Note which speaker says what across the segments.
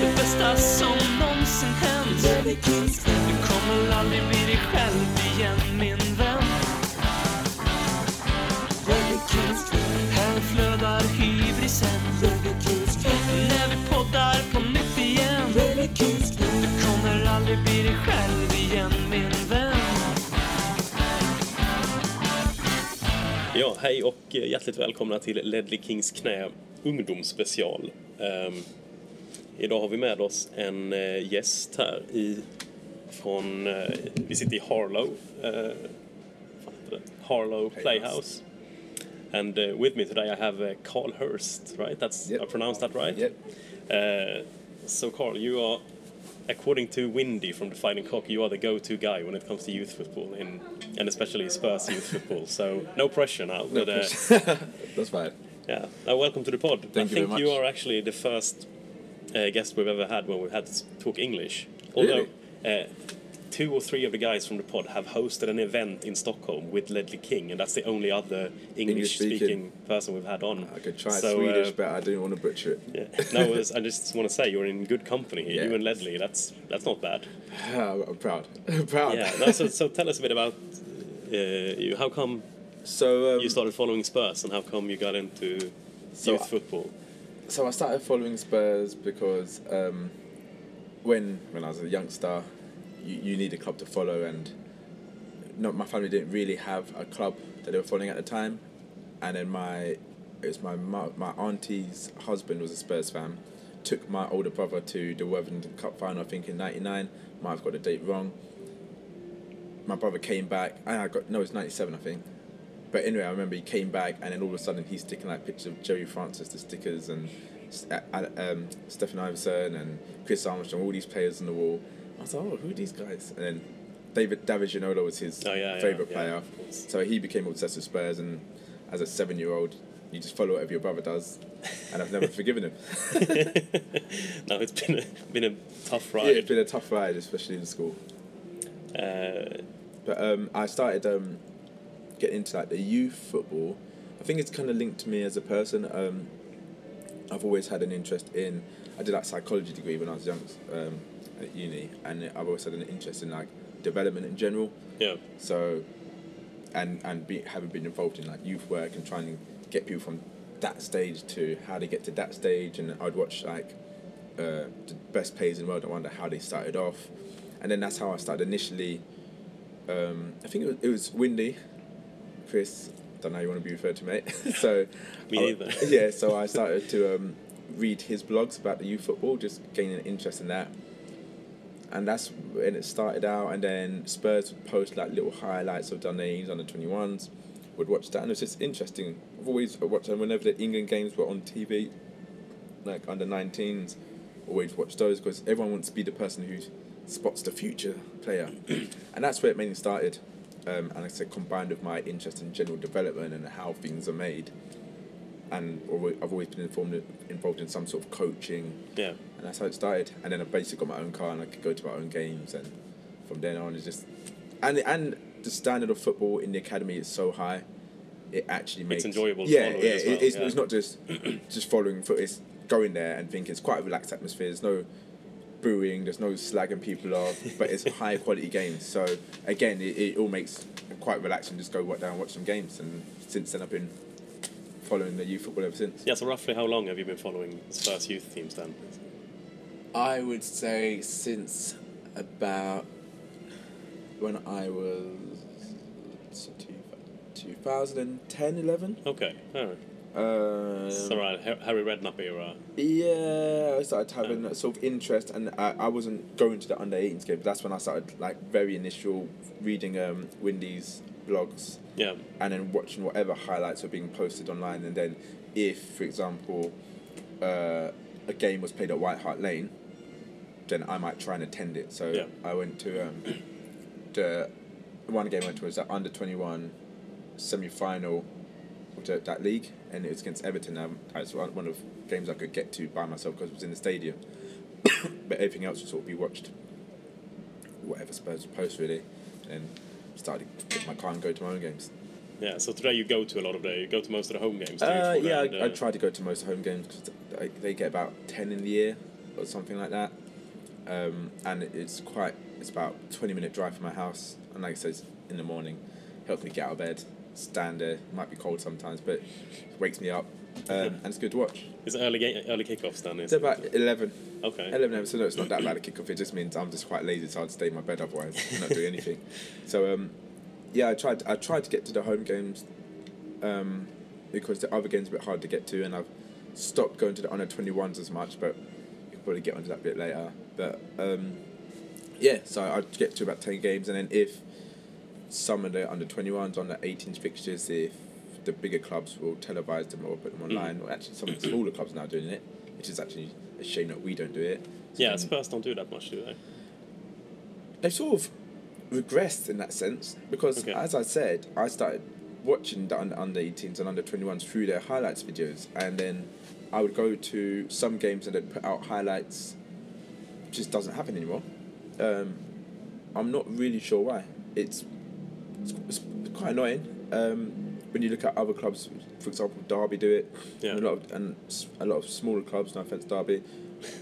Speaker 1: Det bästa som någonsin hänt. Du kommer aldrig bli dig själv igen, min vän. Här flödar hybrisen. När vi poddar på nytt igen. Du kommer aldrig bli dig själv igen, min vän.
Speaker 2: Ja, hej och hjärtligt välkomna till Ledley Kings knä ungdomsspecial. Ehm, idag har vi med oss en eh, gäst här i, från, eh, vi sitter i Harlow, det? Harlow Playhouse. And uh, with me today I have uh, Carl Hurst, right? That's
Speaker 3: Yep.
Speaker 2: I pronounced that right?
Speaker 3: Yep.
Speaker 2: Uh, so Carl, you are, according to Windy from the Fighting Cock, you are the go-to guy when it comes to youth football, in, and especially Spurs youth football. So no pressure now.
Speaker 3: No
Speaker 2: but, uh,
Speaker 3: pressure. That's fine.
Speaker 2: yeah, uh, welcome to the pod. I
Speaker 3: Thank you very
Speaker 2: think you are actually the first uh, guest we've ever had when we've had to talk English. Although uh, two or three of the guys from the pod have hosted an event in Stockholm with Ledley King, and that's the only other English-speaking person we've had on.
Speaker 3: I could try
Speaker 2: So,
Speaker 3: Swedish,
Speaker 2: uh,
Speaker 3: but I didn't want to butcher it.
Speaker 2: yeah. No, I just want to say you're in good company here. You and Ledley. That's that's not bad.
Speaker 3: I'm proud. proud.
Speaker 2: Yeah. No, so, so tell us a bit about uh, you. How come
Speaker 3: So, um,
Speaker 2: you started following Spurs, and how come you got into
Speaker 3: So
Speaker 2: youth
Speaker 3: I-
Speaker 2: football?
Speaker 3: So I started following Spurs because um, when when I was a youngster, you, you need a club to follow, and not my family didn't really have a club that they were following at the time, and then my it was my my auntie's husband was a Spurs fan. Took my older brother to the Worthington Cup final, I think in '99. Might have got the date wrong. My brother came back, and I got no, it's '97, I think. But anyway, I remember he came back, and then all of a sudden he's sticking like pictures of Gerry Francis, the stickers, and uh, um, Steffen Iversen and Chris Armstrong, all these players on the wall. I was like, oh, who are these guys? And then David David Ginola was his
Speaker 2: Oh, yeah,
Speaker 3: favorite
Speaker 2: yeah,
Speaker 3: player, so he became obsessed with Spurs. And as a seven-year-old, you just follow whatever your brother does, and I've never forgiven him.
Speaker 2: no, it's been a, been a tough ride.
Speaker 3: it's been a tough ride, especially in school.
Speaker 2: uh,
Speaker 3: But um, I started um, getting into like the youth football. I think it's kind of linked to me as a person. Um, I've always had an interest in. I did like psychology degree when I was young um, at uni, and I've always had an interest in like development in general.
Speaker 2: yeah,
Speaker 3: So, and and be, having been involved in like youth work and trying to get people from that stage to how they get to that stage, and I'd watch like uh, the best players in the world. I wonder how they started off, and then that's how I started initially. Um, I think it was, it was Windy, Chris. Don't know how you want to be referred to, mate. so,
Speaker 2: Me
Speaker 3: I-
Speaker 2: neither.
Speaker 3: yeah, so I started to um, read his blogs about the youth football, just gaining an interest in that and that's when it started out. And then Spurs would post like little highlights of names under twenty ones. Would watch that, and it's just interesting. I've always watched, and whenever the England games were on TV, like under 19s, always watch those because everyone wants to be the person who spots the future player, and that's where it mainly started. Um, and I said, combined with my interest in general development and how things are made, and I've always been informed, involved in some sort of coaching
Speaker 2: yeah.
Speaker 3: and that's how it started. And then I basically got my own car and I could go to my own games. And from then on, it's just and and the standard of football in the academy is so high. It actually makes
Speaker 2: enjoyable to
Speaker 3: Yeah,
Speaker 2: follow
Speaker 3: yeah.
Speaker 2: well,
Speaker 3: it- it's,
Speaker 2: yeah.
Speaker 3: it's not just just following foot. It's going there and thinking it's quite a relaxed atmosphere. There's no booing. There's no slagging people off. but it's high quality games. So again, it, it all makes it quite relaxing. Just go down and watch some games. And since then, I've been following the youth football ever since.
Speaker 2: Yeah, so roughly how long have you been following Spurs youth teams then?
Speaker 3: I would say since about when I was so 2010, 11.
Speaker 2: Okay, alright.
Speaker 3: Um,
Speaker 2: Harry Redknapp era.
Speaker 3: Yeah, I started having that sort of interest, and I, I wasn't going to the under 18s game. But that's when I started like very initial reading um, Windy's blogs
Speaker 2: Yeah,
Speaker 3: and then watching whatever highlights were being posted online. And then, if, for example, uh, a game was played at White Hart Lane, then I might try and attend it. So
Speaker 2: Yeah.
Speaker 3: I went to um, the one game I went to was the under twenty one semi final of the, that league, and it was against Everton. Um, that's one one of the games I could get to by myself because it was in the stadium. but everything else would sort of be watched, whatever Spurs would post really, and started to get my car and go to my own games.
Speaker 2: Yeah. So today you go to a lot of the you go to most of the home games.
Speaker 3: Uh, yeah,
Speaker 2: the-
Speaker 3: I, I try to go to most home games because they, they get about ten in the year or something like that, um, and it's quite. It's about twenty minute drive from my house, and like I said, in the morning, helps me get out of bed, stand there. Might be cold sometimes, but it wakes me up, um, and it's good to watch.
Speaker 2: It's early ga- early kickoffs then.
Speaker 3: It's about eleven.
Speaker 2: okay.
Speaker 3: 11 so no, it's not that bad a kickoff. It just means I'm just quite lazy, so I'd stay in my bed otherwise, not do anything. So, um, yeah, I tried. I tried to get to the home games um, because the other games are a bit hard to get to, and I've stopped going to the under 21s as much. But you'll probably get onto that a bit later. But um, yeah, so I'd get to about 10 games, and then if some of the under 21s under the 18s fixtures, if the bigger clubs will televise them or put them online, or actually some of the smaller clubs now doing it, which is actually a shame that we don't do it.
Speaker 2: Yeah,
Speaker 3: Um,
Speaker 2: Spurs don't do that much, do they?
Speaker 3: they've sort of regressed in that sense because,
Speaker 2: Okay.
Speaker 3: as I said, I started watching the under, under 18s and under 21s through their highlights videos, and then I would go to some games and they'd put out highlights. Just doesn't happen anymore. Um, I'm not really sure why. It's it's, it's quite annoying. Um, when you look at other clubs, for example, Derby do it,
Speaker 2: Yeah.
Speaker 3: and a lot of and a lot of smaller clubs. No offense, Derby,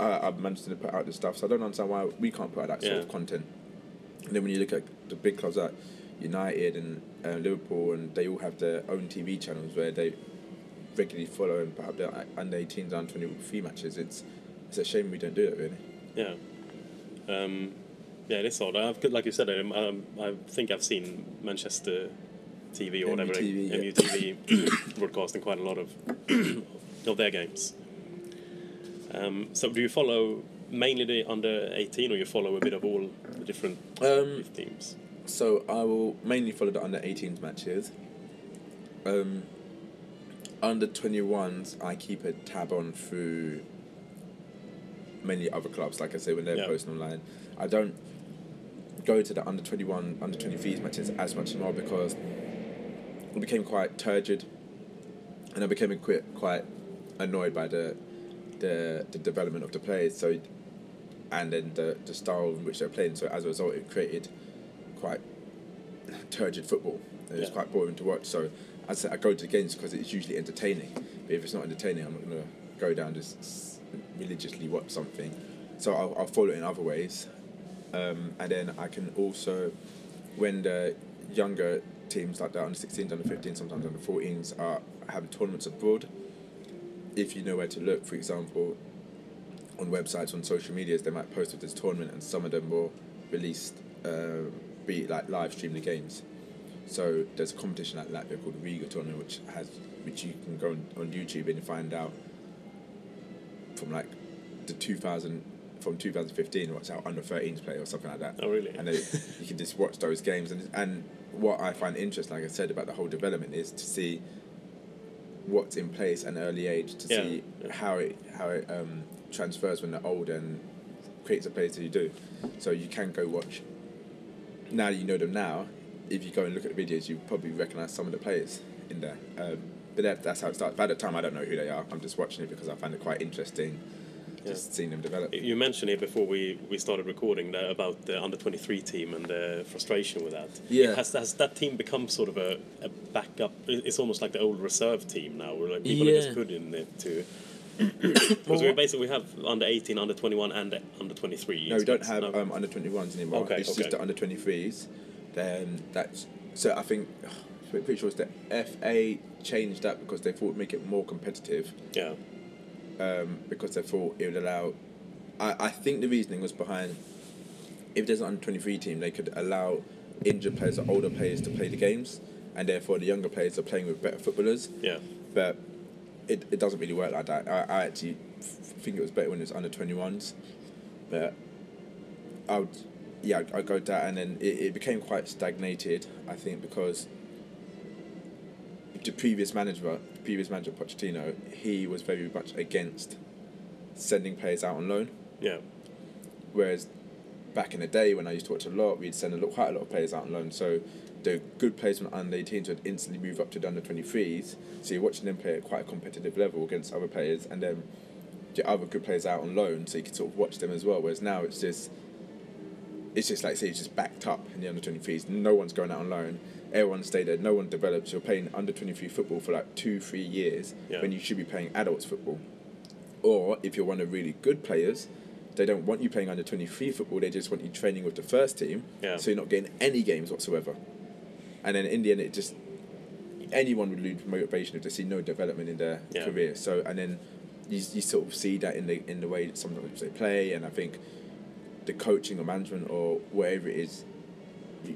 Speaker 3: uh, I've managed to put out this stuff. So I don't understand why we can't put out that sort
Speaker 2: Yeah.
Speaker 3: of content. And then when you look at the big clubs like United and uh, Liverpool, and they all have their own TV channels where they regularly follow and put up their under 18s, under 23 matches. It's it's a shame we don't do it really.
Speaker 2: Yeah. Um, yeah, it is odd. I've, like you said, um, um, I think I've seen Manchester TV or whatever,
Speaker 3: MUTV, yeah.
Speaker 2: MUTV broadcasting quite a lot of of their games. Um, so, do you follow mainly the under 18 or you follow a bit of all the different
Speaker 3: Um,
Speaker 2: teams?
Speaker 3: So I will mainly follow the under 18s matches. Um, under 21s, I keep a tab on through many other clubs. Like I say, when they're
Speaker 2: Yeah.
Speaker 3: posting online, I don't go to the under 21, under 23s matches as much anymore because it became quite turgid, and I became quite quite annoyed by the the the development of the players. So and then the, the style in which they're playing. So as a result, it created quite turgid football. It was
Speaker 2: Yeah.
Speaker 3: quite boring to watch. So I said I go to the games because it's usually entertaining. But if it's not entertaining, I'm not gonna go down just religiously watch something. So I'll, I'll follow it in other ways, um, and then I can also, when the younger teams like that under 16s, under 15s, sometimes under 14s are having tournaments abroad. If you know where to look, for example, on websites, on social medias, they might post of this tournament, and some of them will release, uh, be like live stream the games. So there's a competition like Latvia called the Riga tournament, which has, which you can go on, on YouTube and find out from like the 2000 from 2015 what's how under 13s play or something like that.
Speaker 2: Oh, really?
Speaker 3: And then you can just watch those games, and and what I find interesting, like I said about the whole development, is to see what's in place at an early age to
Speaker 2: Yeah,
Speaker 3: see
Speaker 2: yeah.
Speaker 3: how it how it um, transfers when they're older and creates a player that you do. So you can go watch. Now you know them now. If you go and look at the videos, you probably recognise some of the players in there. Um, but that, that's how it starts. By the time I don't know who they are, I'm just watching it because I find it quite interesting. Just seeing them develop.
Speaker 2: You mentioned it before we, we started recording about the under 23 team and the frustration with that.
Speaker 3: Yeah.
Speaker 2: Has, has that team become sort of a, a backup? It's almost like the old reserve team now, where like people are just put in it to. Because we basically have under 18, under 21, and under 23.
Speaker 3: No, we don't have
Speaker 2: no.
Speaker 3: um, under 21s anymore.
Speaker 2: Okay,
Speaker 3: it's
Speaker 2: okay.
Speaker 3: just the under 23s. Then that's so I think pretty sure it's the FA changed that because they thought it'd make it more competitive.
Speaker 2: yeah.
Speaker 3: Um, because they thought it would allow. I, I think the reasoning was behind if there's an under 23 team, they could allow injured players or older players to play the games, and therefore the younger players are playing with better footballers.
Speaker 2: Yeah.
Speaker 3: But it, it doesn't really work like that. I, I actually f- think it was better when it was under 21s. But I would, yeah, I go that, and then it, it became quite stagnated. I think because the previous manager, previous manager Pochettino, he was very much against sending players out on loan.
Speaker 2: Yeah.
Speaker 3: Whereas back in the day when I used to watch a lot, we'd send a lot, quite a lot of players out on loan. So the good players from under 18s would instantly move up to the under 23s. So you're watching them play at quite a competitive level against other players, and then get other good players out on loan, so you can sort of watch them as well. Whereas now it's just it's just like say it's just backed up in the under 23s. No one's going out on loan. Everyone stay there. No one develops. You're playing under 23 football for like two, three years
Speaker 2: Yeah.
Speaker 3: when you should be playing adults football. Or if you're one of really good players, they don't want you playing under 23 football. They just want you training with the first team.
Speaker 2: Yeah.
Speaker 3: So you're not getting any games whatsoever. And then in the end, it just anyone would lose motivation if they see no development in their
Speaker 2: Yeah.
Speaker 3: career. So and then you, you sort of see that in the in the way that sometimes they play, and I think the coaching or management or whatever it is,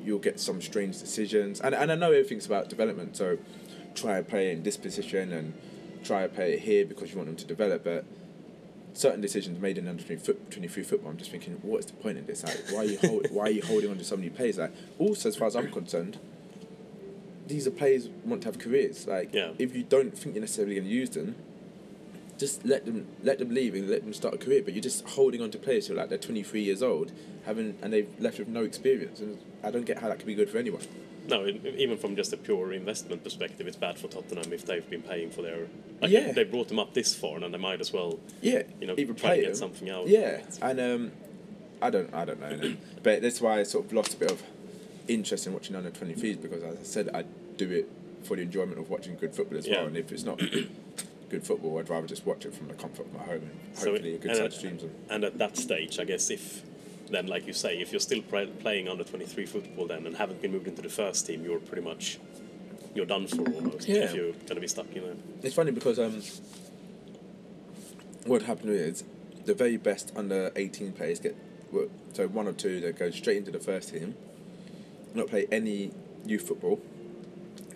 Speaker 3: you'll get some strange decisions. And and I know everything's about development, so try to play in this position and try to play it here because you want them to develop, but. Certain decisions made in under 23 football, I'm just thinking, what is the point in this? Like, why are you hold, why are you holding on to so many players? Like, also, as far as I'm concerned, these are players want to have careers. Like,
Speaker 2: Yeah.
Speaker 3: if you don't think you're necessarily going to use them, just let them let them leave and let them start a career. But you're just holding on to players who are like they're 23 years old, and they've left with no experience. And I don't get how that can be good for anyone.
Speaker 2: No, even from just a pure investment perspective, it's bad for Tottenham if they've been paying for their. Like
Speaker 3: Yeah.
Speaker 2: They brought them up this far, and they might as well.
Speaker 3: Yeah,
Speaker 2: You know,
Speaker 3: either
Speaker 2: try to get
Speaker 3: them.
Speaker 2: something out.
Speaker 3: Yeah, and um, I don't I don't know, no. but that's why I sort of lost a bit of interest in watching under 23s because, as I said, I do it for the enjoyment of watching good football as
Speaker 2: Yeah.
Speaker 3: well. And if it's not good football, I'd rather just watch it from the comfort of my home and
Speaker 2: So
Speaker 3: hopefully
Speaker 2: it-
Speaker 3: a good side streams.
Speaker 2: And at that stage, I guess if then, like you say, if you're still play, playing under 23 football then and haven't been moved into the first team, you're pretty much you're done for almost
Speaker 3: Yeah.
Speaker 2: if you're going to be stuck you know.
Speaker 3: It's funny because um, what happened is the very best under 18 players get so one or two that go straight into the first team, not play any youth football,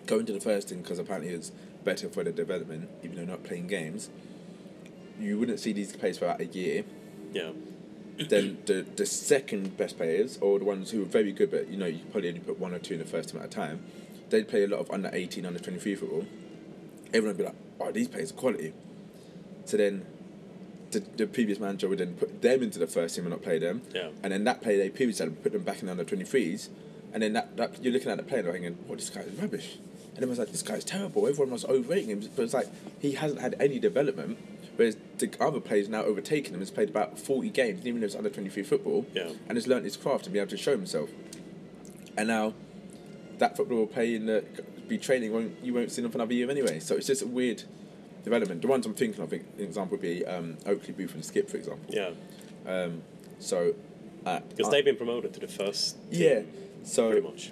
Speaker 3: go into the first team because apparently it's better for their development, even though not playing games. You wouldn't see these players for about a year.
Speaker 2: Yeah,
Speaker 3: then the the second best players, or the ones who are very good, but you know you probably only put one or two in the first team at a time, they'd play a lot of under eighteen, under twenty three football. Everyone would be like, "Oh, these players are quality." So then, the, the previous manager would then put them into the first team and not play them.
Speaker 2: Yeah.
Speaker 3: And then that player they previously had put them back in the under twenty threes, and then that, that you're looking at the player and thinking, "Oh, this guy is rubbish." And everyone's like, "This guy's terrible." Everyone was overrating him, but it's like he hasn't had any development. Whereas the other players now overtaking him has played about forty games, even though it's under twenty three football,
Speaker 2: Yeah.
Speaker 3: and has learnt his craft and be able to show himself. And now, that football will play in the be training. Won't, you won't see them for another year anyway. So it's just a weird development. The ones I'm thinking of, an example would be um, Oakley, Boothe, and Skipp, for example.
Speaker 2: yeah,
Speaker 3: Um, so, uh,
Speaker 2: because they've been promoted to the first. Team,
Speaker 3: yeah. So
Speaker 2: pretty much.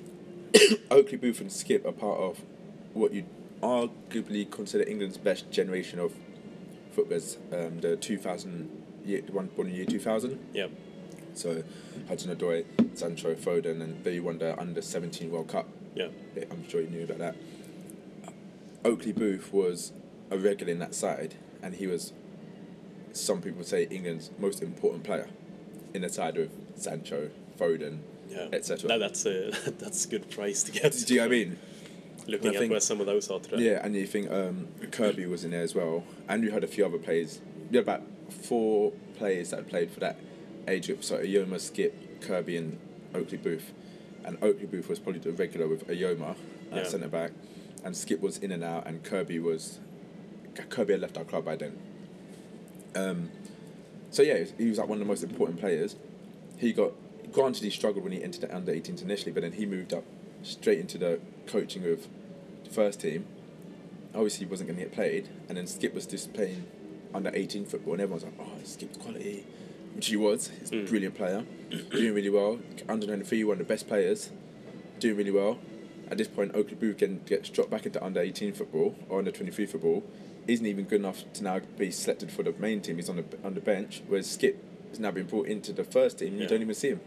Speaker 3: Oakley, Boothe, and Skipp are part of what you arguably consider England's best generation of footballers. Um, the 2000 year, one born in year 2000.
Speaker 2: Yeah,
Speaker 3: So Hudson Odoi, Sancho, Foden, and they won the under 17 World Cup.
Speaker 2: yeah,
Speaker 3: I'm sure you knew about that. Oakley Boothe was a regular in that side, and he was, some people say, England's most important player in the side of Sancho, Foden,
Speaker 2: yeah.
Speaker 3: etc.
Speaker 2: That, that's a that's a good price to get.
Speaker 3: Do you know what I mean?
Speaker 2: Looking at
Speaker 3: think-
Speaker 2: where some of those are today.
Speaker 3: Yeah, and you think um, Kirby was in there as well, and you had a few other players. You had about four players that played for that age group. So Ayoma, Skipp, Kirby, and Oakley Boothe. And Oakley Boothe was probably the regular with Ayoma
Speaker 2: Yeah.
Speaker 3: at centre back, and Skipp was in and out, and Kirby was Kirby had left our club by then. Um, so yeah, he was- he was like one of the most important players. He got granted he struggled when he entered the under 18s initially, but then he moved up straight into the coaching with the first team. Obviously, he wasn't going to get played, and then Skipp was just playing under 18 football, and everyone's like, "Oh, Skipp's quality," which he was. He's a
Speaker 2: Mm.
Speaker 3: brilliant player, doing really well. Under 23, one of the best players, doing really well. At this point, Oakley Boothe can gets dropped back into under 18 football or under 23 football. Isn't even good enough to now be selected for the main team. He's on the on the bench, whereas Skipp has now been brought into the first team. You don't even see him.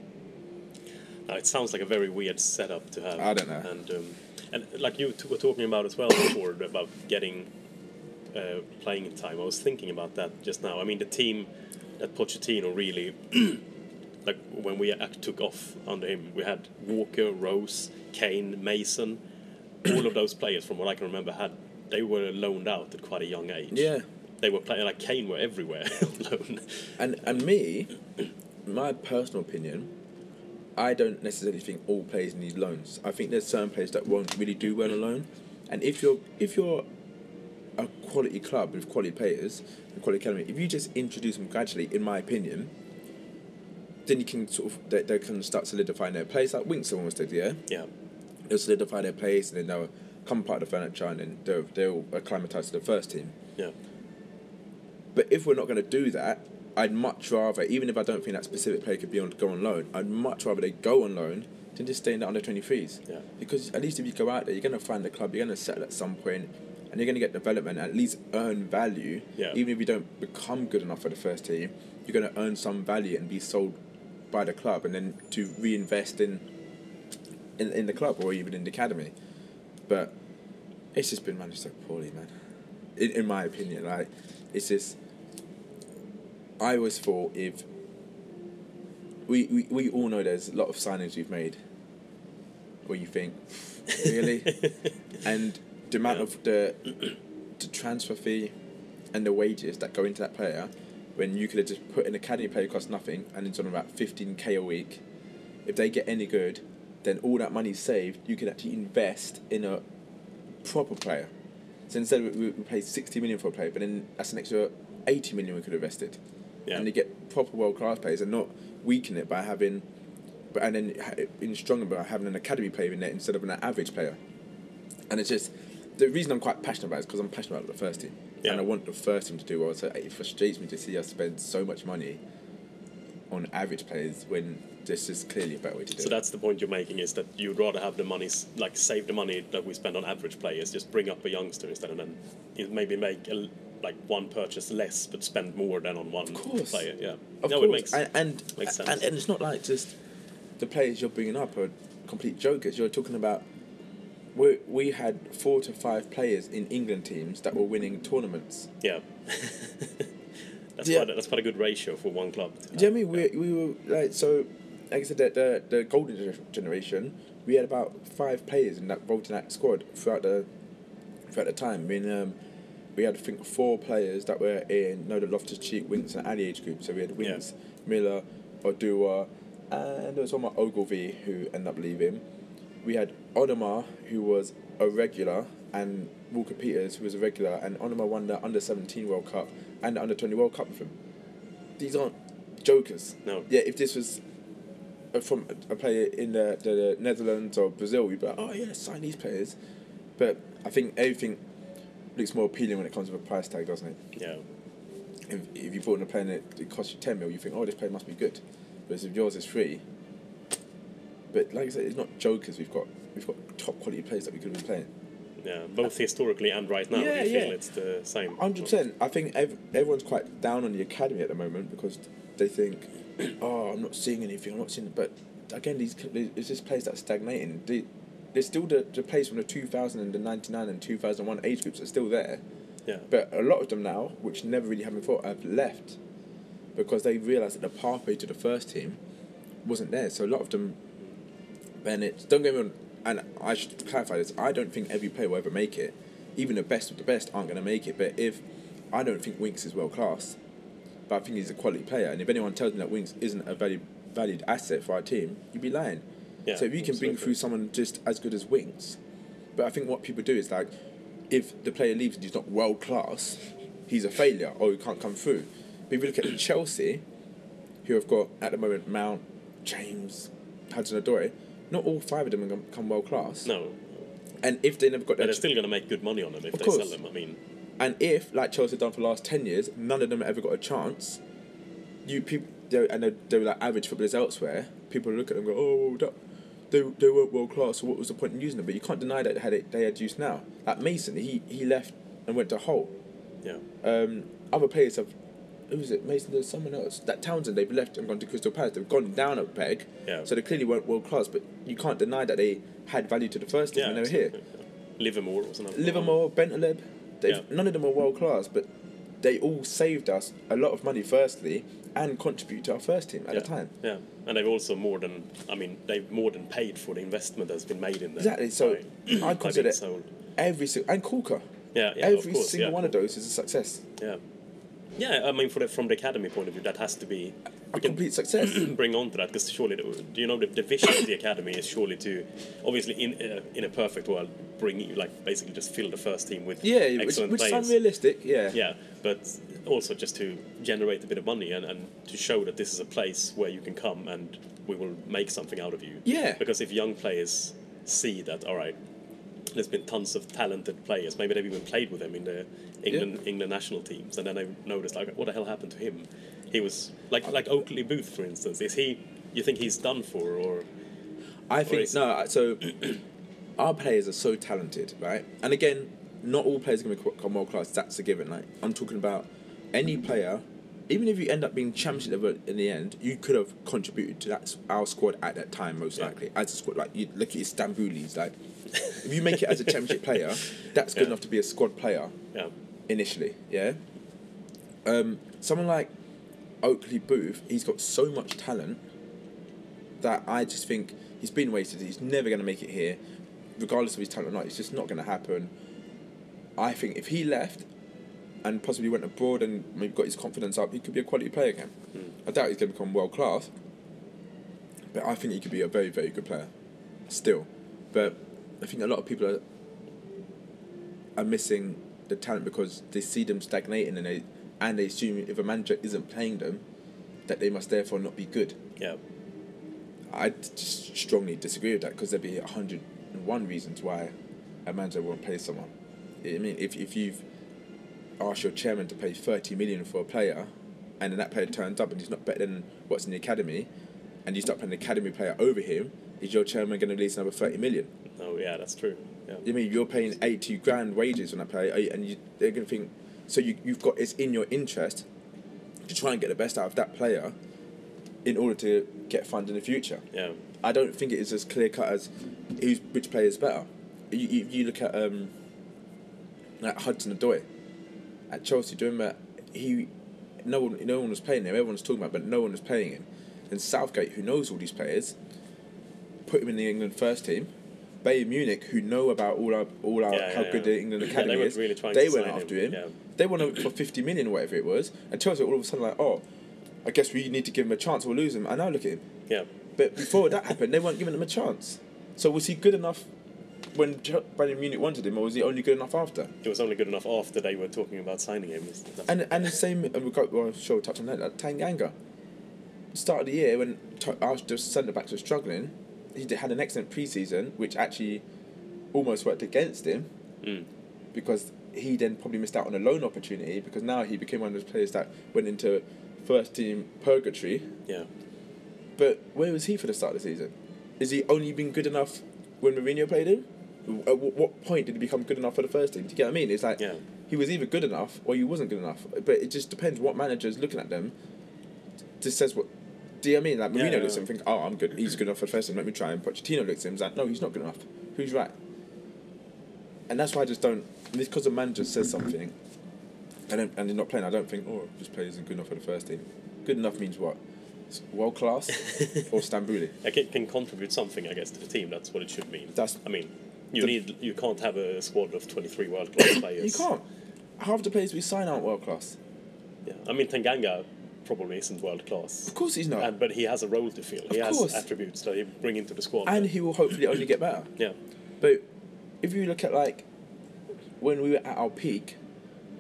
Speaker 2: Uh, it sounds like a very weird setup to have.
Speaker 3: I don't know.
Speaker 2: And um, and like you were talking about as well before about getting uh, playing in time. I was thinking about that just now. I mean, the team that Pochettino really like when we act took off under him, we had Walker, Rose, Kane, Mason. All of those players, from what I can remember, had they were loaned out at quite a young age.
Speaker 3: Yeah.
Speaker 2: They were playing like Kane were everywhere on loan.
Speaker 3: And and me, my personal opinion, I don't necessarily think all players need loans. I think there's certain players that won't really do well on loan, and if you're if you're a quality club with quality players, a quality academy, if you just introduce them gradually, in my opinion, then you can sort of they, they can start solidifying their place. Like Winks almost did, yeah.
Speaker 2: Yeah.
Speaker 3: They'll solidify their place, and then they'll come part of the furniture, and then they'll they'll acclimatise to the first team.
Speaker 2: Yeah.
Speaker 3: But if we're not going to do that, I'd much rather, even if I don't think that specific player could be on go on loan, I'd much rather they go on loan than just stay in the under 23s.
Speaker 2: Yeah.
Speaker 3: Because at least if you go out there, you're going to find the club, you're going to settle at some point, and you're going to get development, at least earn value.
Speaker 2: Yeah.
Speaker 3: Even if you don't become good enough for the first team, you're going to earn some value and be sold by the club, and then to reinvest in, in in the club or even in the academy. But it's just been managed so poorly, man. In, in my opinion, like it's just. I always thought if we, we we all know there's a lot of signings we've made where you think really, and the amount
Speaker 2: Yeah.
Speaker 3: of the the transfer fee and the wages that go into that player when you could have just put an academy player cost nothing and it's on about fifteen k a week. If they get any good, then all that money saved you could actually invest in a proper player. So instead we, we pay sixty million for a player, but then that's an extra eighty million we could have invested
Speaker 2: Yeah.
Speaker 3: and you get proper world class players and not weaken it by having, but and then in stronger by having an academy player in there instead of an average player. And it's just the reason I'm quite passionate about it is because I'm passionate about the first team,
Speaker 2: Yeah.
Speaker 3: and I want the first team to do well. So it frustrates me to see us spend so much money on average players when this is clearly a better way to do
Speaker 2: So
Speaker 3: it.
Speaker 2: that's the point you're making is that you'd rather have the money, like save the money that we spend on average players, just bring up a youngster instead, and then maybe make a, like one purchase less, but spend more than on one player. Yeah,
Speaker 3: Of
Speaker 2: no,
Speaker 3: course,
Speaker 2: it makes
Speaker 3: and and,
Speaker 2: makes sense.
Speaker 3: and and it's not like just the players you're bringing up are complete jokers. You're talking about we we had four to five players in England teams that were winning tournaments.
Speaker 2: yeah. that's
Speaker 3: Yeah.
Speaker 2: quite a, that's quite a good ratio for one club. to
Speaker 3: Do you know what I mean? We, we were like so. Like I said, the, the the golden generation, we had about five players in that voting that squad throughout the throughout the time. I mean, um, we had I think four players that were in no the Loftus Cheek, Winks, and Alli age group. So we had Winks, Miller, Oduwa, and there was one more Ogilvie who ended up leaving. We had Onomah who was a regular and Walker Peters who was a regular, and Onomah won the under seventeen World Cup and the under twenty World Cup with him. These aren't jokers.
Speaker 2: No.
Speaker 3: Yeah, if this was from a player in the, the Netherlands or Brazil, we'd be like, oh yeah, sign these players. But I think everything looks more appealing when it comes with a price tag, doesn't it?
Speaker 2: Yeah,
Speaker 3: If, if you bought in a player and it, it costs you 10 mil, you think, oh, this player must be good. Whereas if yours is free, but like I said, it's not jokers. We've got we've got top quality players that we could have been playing.
Speaker 2: yeah, both historically and right now.
Speaker 3: Yeah,
Speaker 2: you feel
Speaker 3: yeah.
Speaker 2: it's the same.
Speaker 3: Hundred percent. I think ev- everyone's quite down on the academy at the moment because they think, "Oh, I'm not seeing anything. I'm not seeing." But again, these it's just players that are stagnating. They, there's still the, the players from the 2000 and the 99 and 2001 age groups are still there.
Speaker 2: Yeah,
Speaker 3: But a lot of them now, which never really happened before, have left because they realised that the pathway to the first team wasn't there. So a lot of them, Bennett, don't get me wrong, and I should clarify this, I don't think every player will ever make it. Even the best of the best aren't going to make it. But if, I don't think Winks is world class, but I think he's a quality player. And if anyone tells me that Winks isn't a valued, valued asset for our team, you'd be lying.
Speaker 2: Yeah,
Speaker 3: so if you can bring through someone just as good as Winks, but I think what people do is like, if the player leaves and he's not world class, he's a failure or he can't come through. But if you look at Chelsea, who have got at the moment Mount, James, Hudson Odoi, not all five of them have come world class.
Speaker 2: no,
Speaker 3: And if they never got, their
Speaker 2: they're still going to make good money on them if
Speaker 3: Of
Speaker 2: they
Speaker 3: course.
Speaker 2: sell them. I mean,
Speaker 3: and if like Chelsea have done for the last ten years, none of them ever got a chance. You people they and they, they were like average footballers elsewhere. People look at them and go, oh, that, they they weren't world class. So what was the point in using them? But you can't deny that they had it, they had use now. Like Mason, he he left and went to Hull.
Speaker 2: yeah,
Speaker 3: Um, other players have. Who was it? Mason. There's someone else. That Townsend. They've left and gone to Crystal Palace. They've gone down a peg.
Speaker 2: Yeah.
Speaker 3: So they clearly weren't world class. But you can't deny that they had value to the first team
Speaker 2: yeah.
Speaker 3: when they were here.
Speaker 2: yeah. Livermore was another. one.
Speaker 3: Livermore, Bentaleb, they've,
Speaker 2: Yeah.
Speaker 3: none of them are world class, but they all saved us a lot of money, firstly, and contribute to our first team at
Speaker 2: yeah.
Speaker 3: the time.
Speaker 2: Yeah, and they've also more than I mean they've more than paid for the investment that's been made in them.
Speaker 3: Exactly. So I consider every single and Kulka.
Speaker 2: Yeah, yeah, of
Speaker 3: every
Speaker 2: course,
Speaker 3: single
Speaker 2: yeah.
Speaker 3: one of those is a success.
Speaker 2: Yeah, yeah. I mean, for the, from the academy point of view, that has to be
Speaker 3: a complete success.
Speaker 2: bring on to that because surely, the, do you know the, the vision of the academy is surely to, obviously, in uh, in a perfect world, bring you like basically just fill the first team with
Speaker 3: yeah, which,
Speaker 2: excellent
Speaker 3: which is unrealistic. Yeah.
Speaker 2: Yeah, but also just to generate a bit of money and, and to show that this is a place where you can come and we will make something out of you.
Speaker 3: Yeah.
Speaker 2: Because if young players see that, all right, there's been tons of talented players, maybe they've even played with them in the England England national teams, and then they notice like, what the hell happened to him? He was like like Oakley Boothe, for instance. Is he? You think he's done for, or
Speaker 3: I think
Speaker 2: is-
Speaker 3: no. So our players are so talented, right? And again, not all players are going to become world class. That's a given. Like I'm talking about any player. Even if you end up being championship level in the end, you could have contributed to that our squad at that time, most
Speaker 2: Yeah.
Speaker 3: likely as a squad. Like you look at Istanbulis, like if you make it as a championship player, that's good
Speaker 2: Yeah.
Speaker 3: enough to be a squad player
Speaker 2: yeah,
Speaker 3: initially. Yeah. Um, someone like Oakley Boothe, he's got so much talent that I just think he's been wasted. He's never going to make it here, regardless of his talent or not. It's just not going to happen. I think if he left and possibly went abroad and maybe got his confidence up, he could be a quality player again. Hmm. I doubt he's going to become world class, but I think he could be a very, very good player still. But I think a lot of people are are missing the talent because they see them stagnating and they and they assume if a manager isn't playing them, that they must therefore not be good.
Speaker 2: yeah,
Speaker 3: I just strongly disagree with that because there'd be a hundred and one reasons why a manager won't play someone. I mean, if if you've asked your chairman to pay thirty million for a player, and then that player turns up and he's not better than what's in the academy, and you start playing an academy player over him, is your chairman going to release another thirty million?
Speaker 2: no, yeah, that's true. Yeah,
Speaker 3: I mean, you're paying eighty grand wages on that player, and you, they're going to think. So you you've got it's in your interest to try and get the best out of that player, in order to get funds in the future.
Speaker 2: yeah,
Speaker 3: I don't think it is as clear cut as who's which player is better. You, you, you look at um, like Hudson Odoi at Chelsea. Do you remember he? No one, no one was playing him. Everyone was talking about, it, but no one was playing him. And Southgate, who knows all these players, put him in the England first team. Bayern Munich, who know about all our all our
Speaker 2: Yeah,
Speaker 3: how
Speaker 2: yeah,
Speaker 3: good
Speaker 2: yeah.
Speaker 3: the England
Speaker 2: they
Speaker 3: academy
Speaker 2: were
Speaker 3: is,
Speaker 2: really
Speaker 3: they went after
Speaker 2: him,
Speaker 3: him. They won him for fifty million or whatever it was. And Chelsea all of a sudden like, oh, I guess we need to give him a chance or we'll lose him. And now look at him.
Speaker 2: yeah.
Speaker 3: But before that happened, they weren't giving him a chance. So was he good enough when Bayern Munich wanted him, or was he only good enough after?
Speaker 2: It was only good enough after they were talking about signing him.
Speaker 3: And and the same, and we got well, sure, touch on that. Like Tanganga, start of the year when our the centre backs were struggling, he had an excellent pre-season, which actually almost worked against him
Speaker 2: Mm.
Speaker 3: because he then probably missed out on a loan opportunity because now he became one of those players that went into first team purgatory.
Speaker 2: yeah,
Speaker 3: But where was he for the start of the season? Is he only been good enough when Mourinho played him? At wh- what point did he become good enough for the first team? Do you get what I mean? It's like
Speaker 2: Yeah.
Speaker 3: he was either good enough or he wasn't good enough. But it just depends what manager is looking at them. Just says what. Do you know I mean? Like Mourinho
Speaker 2: yeah,
Speaker 3: looks at him and think, oh, I'm good. He's good enough for the first team. Let me try. And Pochettino looks at him and is like, no, he's not good enough. Who's right? And that's why I just don't. This because the manager says something, and and they're not playing. I don't think, oh, this player isn't good enough for the first team. Good enough means what? World class or Stambouli?
Speaker 2: I can, can contribute something, I guess, to the team. That's what it should mean.
Speaker 3: That's-
Speaker 2: I mean, you
Speaker 3: the-
Speaker 2: need you can't have a squad of twenty three world class players.
Speaker 3: You can't. Half the players we sign aren't world class.
Speaker 2: Yeah, I mean Tanganga probably isn't world class.
Speaker 3: Of course he's not.
Speaker 2: And, but he has a role to fill. He
Speaker 3: Of
Speaker 2: has attributes that he bring into the squad.
Speaker 3: and he will hopefully only get better.
Speaker 2: yeah,
Speaker 3: But if you look at like when we were at our peak,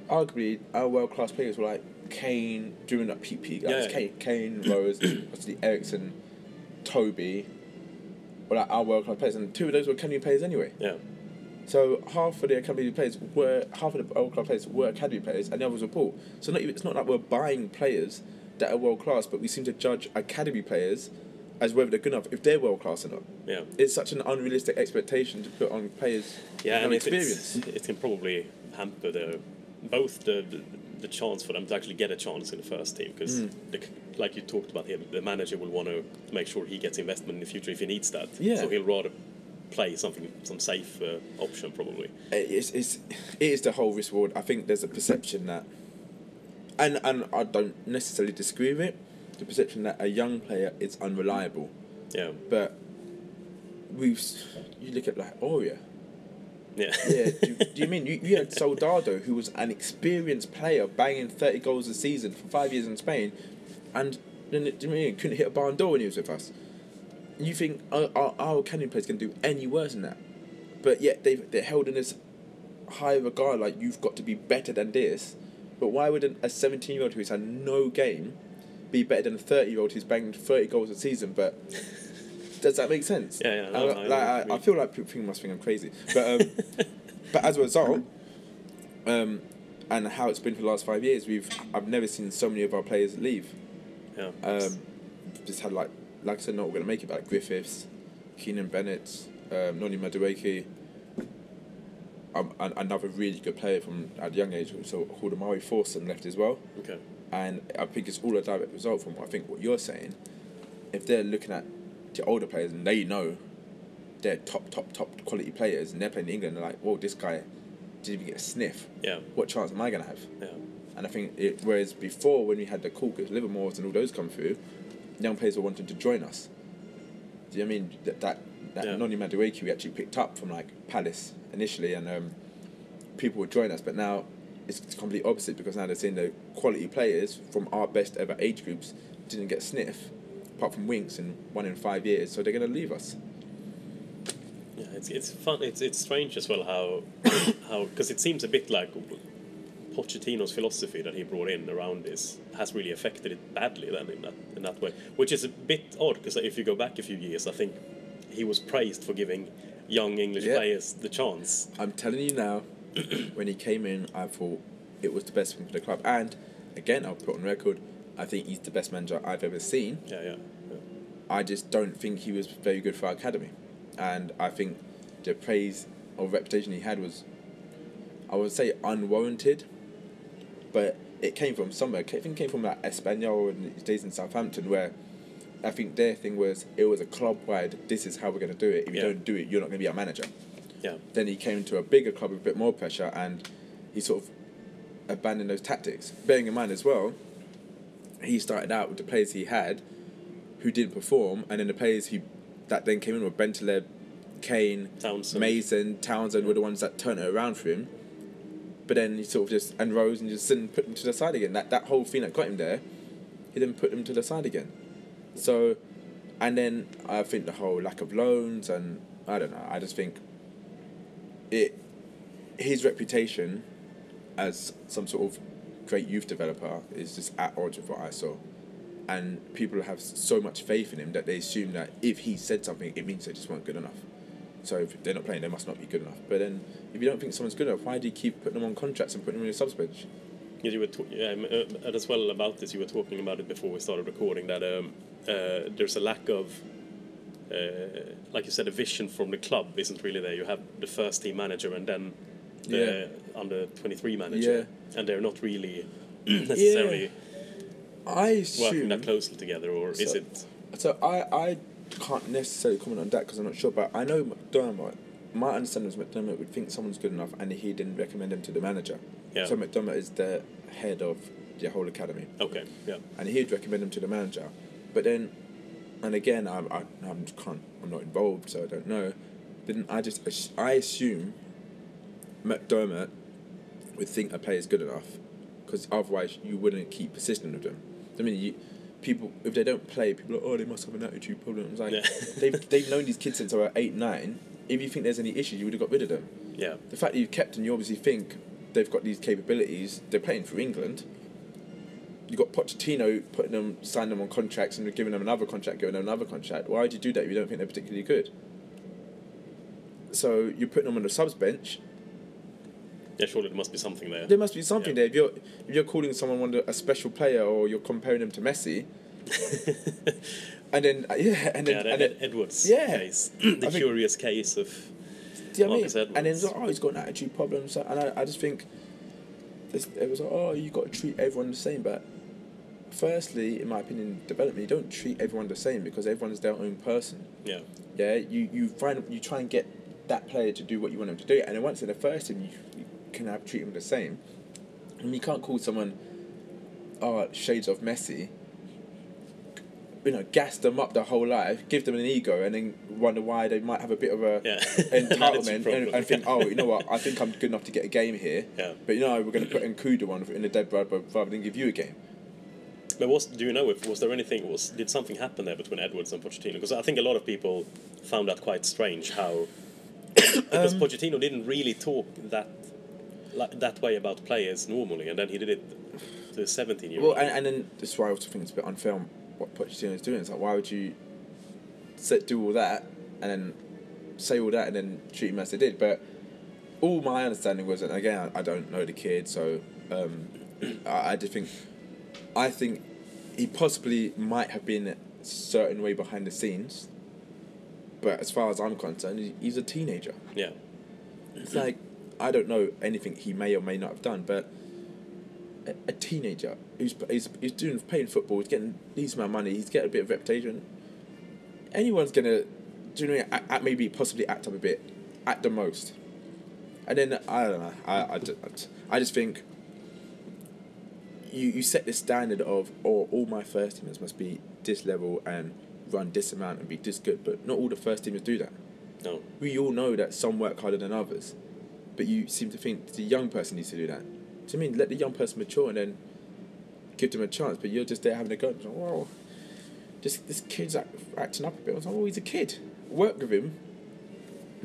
Speaker 3: arguably our world class players were like Kane during that peak peak.
Speaker 2: Yeah, yeah.
Speaker 3: Kane, Kane, Rose, obviously Eriksen, Toby, were like our world class players, and two of those were academy players anyway.
Speaker 2: yeah,
Speaker 3: So half of the academy players were half of the world class players were academy players, and the others were poor. So not even, it's not like we're buying players that are world class, but we seem to judge academy players as whether they're good enough if they're world class or not.
Speaker 2: yeah,
Speaker 3: It's such an unrealistic expectation to put on players
Speaker 2: yeah. And it, it's,
Speaker 3: experience.
Speaker 2: it can probably hamper the both the, the the chance for them to actually get a chance in the first team because,
Speaker 3: Mm.
Speaker 2: like you talked about here, the manager will want to make sure he gets investment in the future if he needs that.
Speaker 3: Yeah.
Speaker 2: So he'll rather play something some safe uh, option probably.
Speaker 3: It's, it's, it is the whole risk reward. I think there's a perception that, and and I don't necessarily disagree with it, the perception that a young player is unreliable.
Speaker 2: Yeah,
Speaker 3: But we've you look at like Oria.
Speaker 2: Yeah,
Speaker 3: Yeah, do, do you mean you, you had Soldado, who was an experienced player, banging thirty goals a season for five years in Spain, and Then do you mean? couldn't hit a barn door when he was with us. You think our, our, academy players can do any worse than that? But yet they they're held in this high regard, like you've got to be better than this. But why would a seventeen year old who's had no game be better than a thirty year old who's banged thirty goals a season? But does that make sense?
Speaker 2: Yeah, yeah,
Speaker 3: I, like, I. I feel like people must think I'm crazy, but um, but as a result, um, and how it's been for the last five years, we've I've never seen so many of our players leave.
Speaker 2: Yeah.
Speaker 3: Um, just had like like I said, not going to make it, but like Griffiths, Keenan Bennett, um, Noni Madueke. Um, an, another really good player from at a young age, so called Amari Forson left as well,
Speaker 2: okay.
Speaker 3: and I think it's all a direct result from what I think what you're saying. If they're looking at the older players and they know they're top, top, top quality players, and they're playing in England, they're like, "Whoa, this guy didn't even get a sniff.
Speaker 2: Yeah.
Speaker 3: What chance am I going to have?"
Speaker 2: Yeah.
Speaker 3: And I think it, whereas before when we had the Corkers, Livermores, and all those come through, young players were wanting to join us. Do you know what I mean that that, that
Speaker 2: Yeah.
Speaker 3: Noni Madueke we actually picked up from like Palace initially, and um, people would join us. But now it's, it's complete opposite because now they're seeing the quality players from our best ever age groups didn't get sniff, apart from Winks in one in five years. So they're going to leave us.
Speaker 2: Yeah, it's it's fun. It's it's strange as well how how because it seems a bit like Pochettino's philosophy that he brought in around this has really affected it badly then in that in that way, which is a bit odd because if you go back a few years, I think he was praised for giving young English
Speaker 3: Yeah.
Speaker 2: players the chance.
Speaker 3: I'm telling you now, when he came in, I thought it was the best thing for the club. And again, I'll put on record, I think he's the best manager I've ever seen.
Speaker 2: Yeah, yeah, yeah.
Speaker 3: I just don't think he was very good for our academy. And I think the praise or reputation he had was, I would say, unwarranted. But it came from somewhere. I think it came from like Espanyol and his days in Southampton, where I think their thing was it was a club wide. This is how we're going to do it. If you don't do it, you're not going to be our manager.
Speaker 2: yeah.
Speaker 3: Then he came to a bigger club with a bit more pressure, and he sort of abandoned those tactics. Bearing in mind as well, he started out with the players he had, who didn't perform, and then the players he that then came in were Bentaleb, Kane,
Speaker 2: Townsend.
Speaker 3: Mason, Townsend were the ones that turned it around for him. But then he sort of just and Rose and just didn't put them to the side again. That that whole thing that got him there, he didn't put them to the side again. So, and then I think the whole lack of loans and I don't know. I just think it his reputation as some sort of great youth developer is just at odds with what I saw. And people have so much faith in him that they assume that if he said something, it means they just weren't good enough. So if they're not playing, they must not be good enough. But then, if you don't think someone's good enough, why do you keep putting them on contracts and putting them in a subs bench?
Speaker 2: Yeah, you were t- um, uh, as well about this. You were talking about it before we started recording. That um, uh, there's a lack of, uh, like you said, a vision from the club isn't really there. You have the first team manager and then the under twenty three manager, and they're not really necessarily
Speaker 3: I assume,
Speaker 2: working that closely together. Or is it?
Speaker 3: So I, I can't necessarily comment on that because I'm not sure, but I know McDermott. My understanding is McDermott would think someone's good enough, and he didn't recommend him to the manager.
Speaker 2: Yeah.
Speaker 3: So McDermott is the head of the whole academy,
Speaker 2: Okay, yeah,
Speaker 3: and he'd recommend him to the manager. But then, and again, I, I, I'm can't, I'm not involved, so I don't know. Then I just, I assume McDermott would think a player is good enough, because otherwise you wouldn't keep persisting with them. I mean, you, people if they don't play, people are oh they must have an attitude problem. It's like
Speaker 2: Yeah.
Speaker 3: they've they've known these kids since they were eight nine. If you think there's any issues, you would have got rid of them.
Speaker 2: yeah,
Speaker 3: The fact that you've kept them, you obviously think they've got these capabilities. They're playing for England. You got Pochettino putting them, signing them on contracts, and giving them another contract, giving them another contract. Why would you do that if you don't think they're particularly good? So you're putting them on the subs bench.
Speaker 2: Yeah. Surely there must be something there.
Speaker 3: There must be something
Speaker 2: Yeah.
Speaker 3: there. If you're if you're calling someone one a special player or you're comparing them to Messi, and then uh, yeah, and then,
Speaker 2: yeah,
Speaker 3: and then
Speaker 2: Edwards
Speaker 3: Yeah.
Speaker 2: case, the
Speaker 3: I think-
Speaker 2: curious case of
Speaker 3: Do you know what I
Speaker 2: Marcus
Speaker 3: mean? And then it's like, oh, he's got an attitude problem. So, and I, I just think it was like, oh, you got to treat everyone the same. But firstly, in my opinion, development, you don't treat everyone the same because everyone's their own person.
Speaker 2: yeah,
Speaker 3: Yeah, you, you find you try and get that player to do what you want them to do, and then once in the first team, you, you can have treat them the same. And you can't call someone, oh, shades of Messi. You know, gas them up their whole life, give them an ego, and then wonder why they might have a bit of a
Speaker 2: Yeah.
Speaker 3: entitlement and, and think, oh, you know what, I think I'm good enough to get a game here.
Speaker 2: Yeah.
Speaker 3: But you know, we're going to put Nkoudou on in the dead brother rather than give you a game.
Speaker 2: But was do you know if was there anything was did something happen there between Edwards and Pochettino? Because I think a lot of people found that quite strange how because
Speaker 3: Um,
Speaker 2: Pochettino didn't really talk that like, that way about players normally, and then he did it to a 17 year old.
Speaker 3: Well, and, and then that's why I also think it's a bit unfair what Pochettino is doing. It's like, why would you set, do all that and then say all that and then treat him as they did? But all my understanding was, and again, I, I don't know the kid, so um, I, I just think, I think he possibly might have been a certain way behind the scenes. But as far as I'm concerned, he's a teenager.
Speaker 2: yeah,
Speaker 3: It's like I don't know anything he may or may not have done, but a, a teenager who's, who's who's doing playing football, he's getting decent amount of money, he's getting a bit of reputation. Anyone's gonna, do you know, what I mean? act, act, maybe possibly act up a bit, at the most. And then I don't know. I I, I just think. You, you set the standard of oh all my first teamers must be this level and run this amount and be this good, but not all the first teamers do that
Speaker 2: no,
Speaker 3: we all know that some work harder than others, but you seem to think the young person needs to do that. Do you mean let the young person mature and then give them a chance? But you're just there having a go. Like, Whoa, this this kid's act, acting up a bit. I was like, oh, he's a kid. Work with him,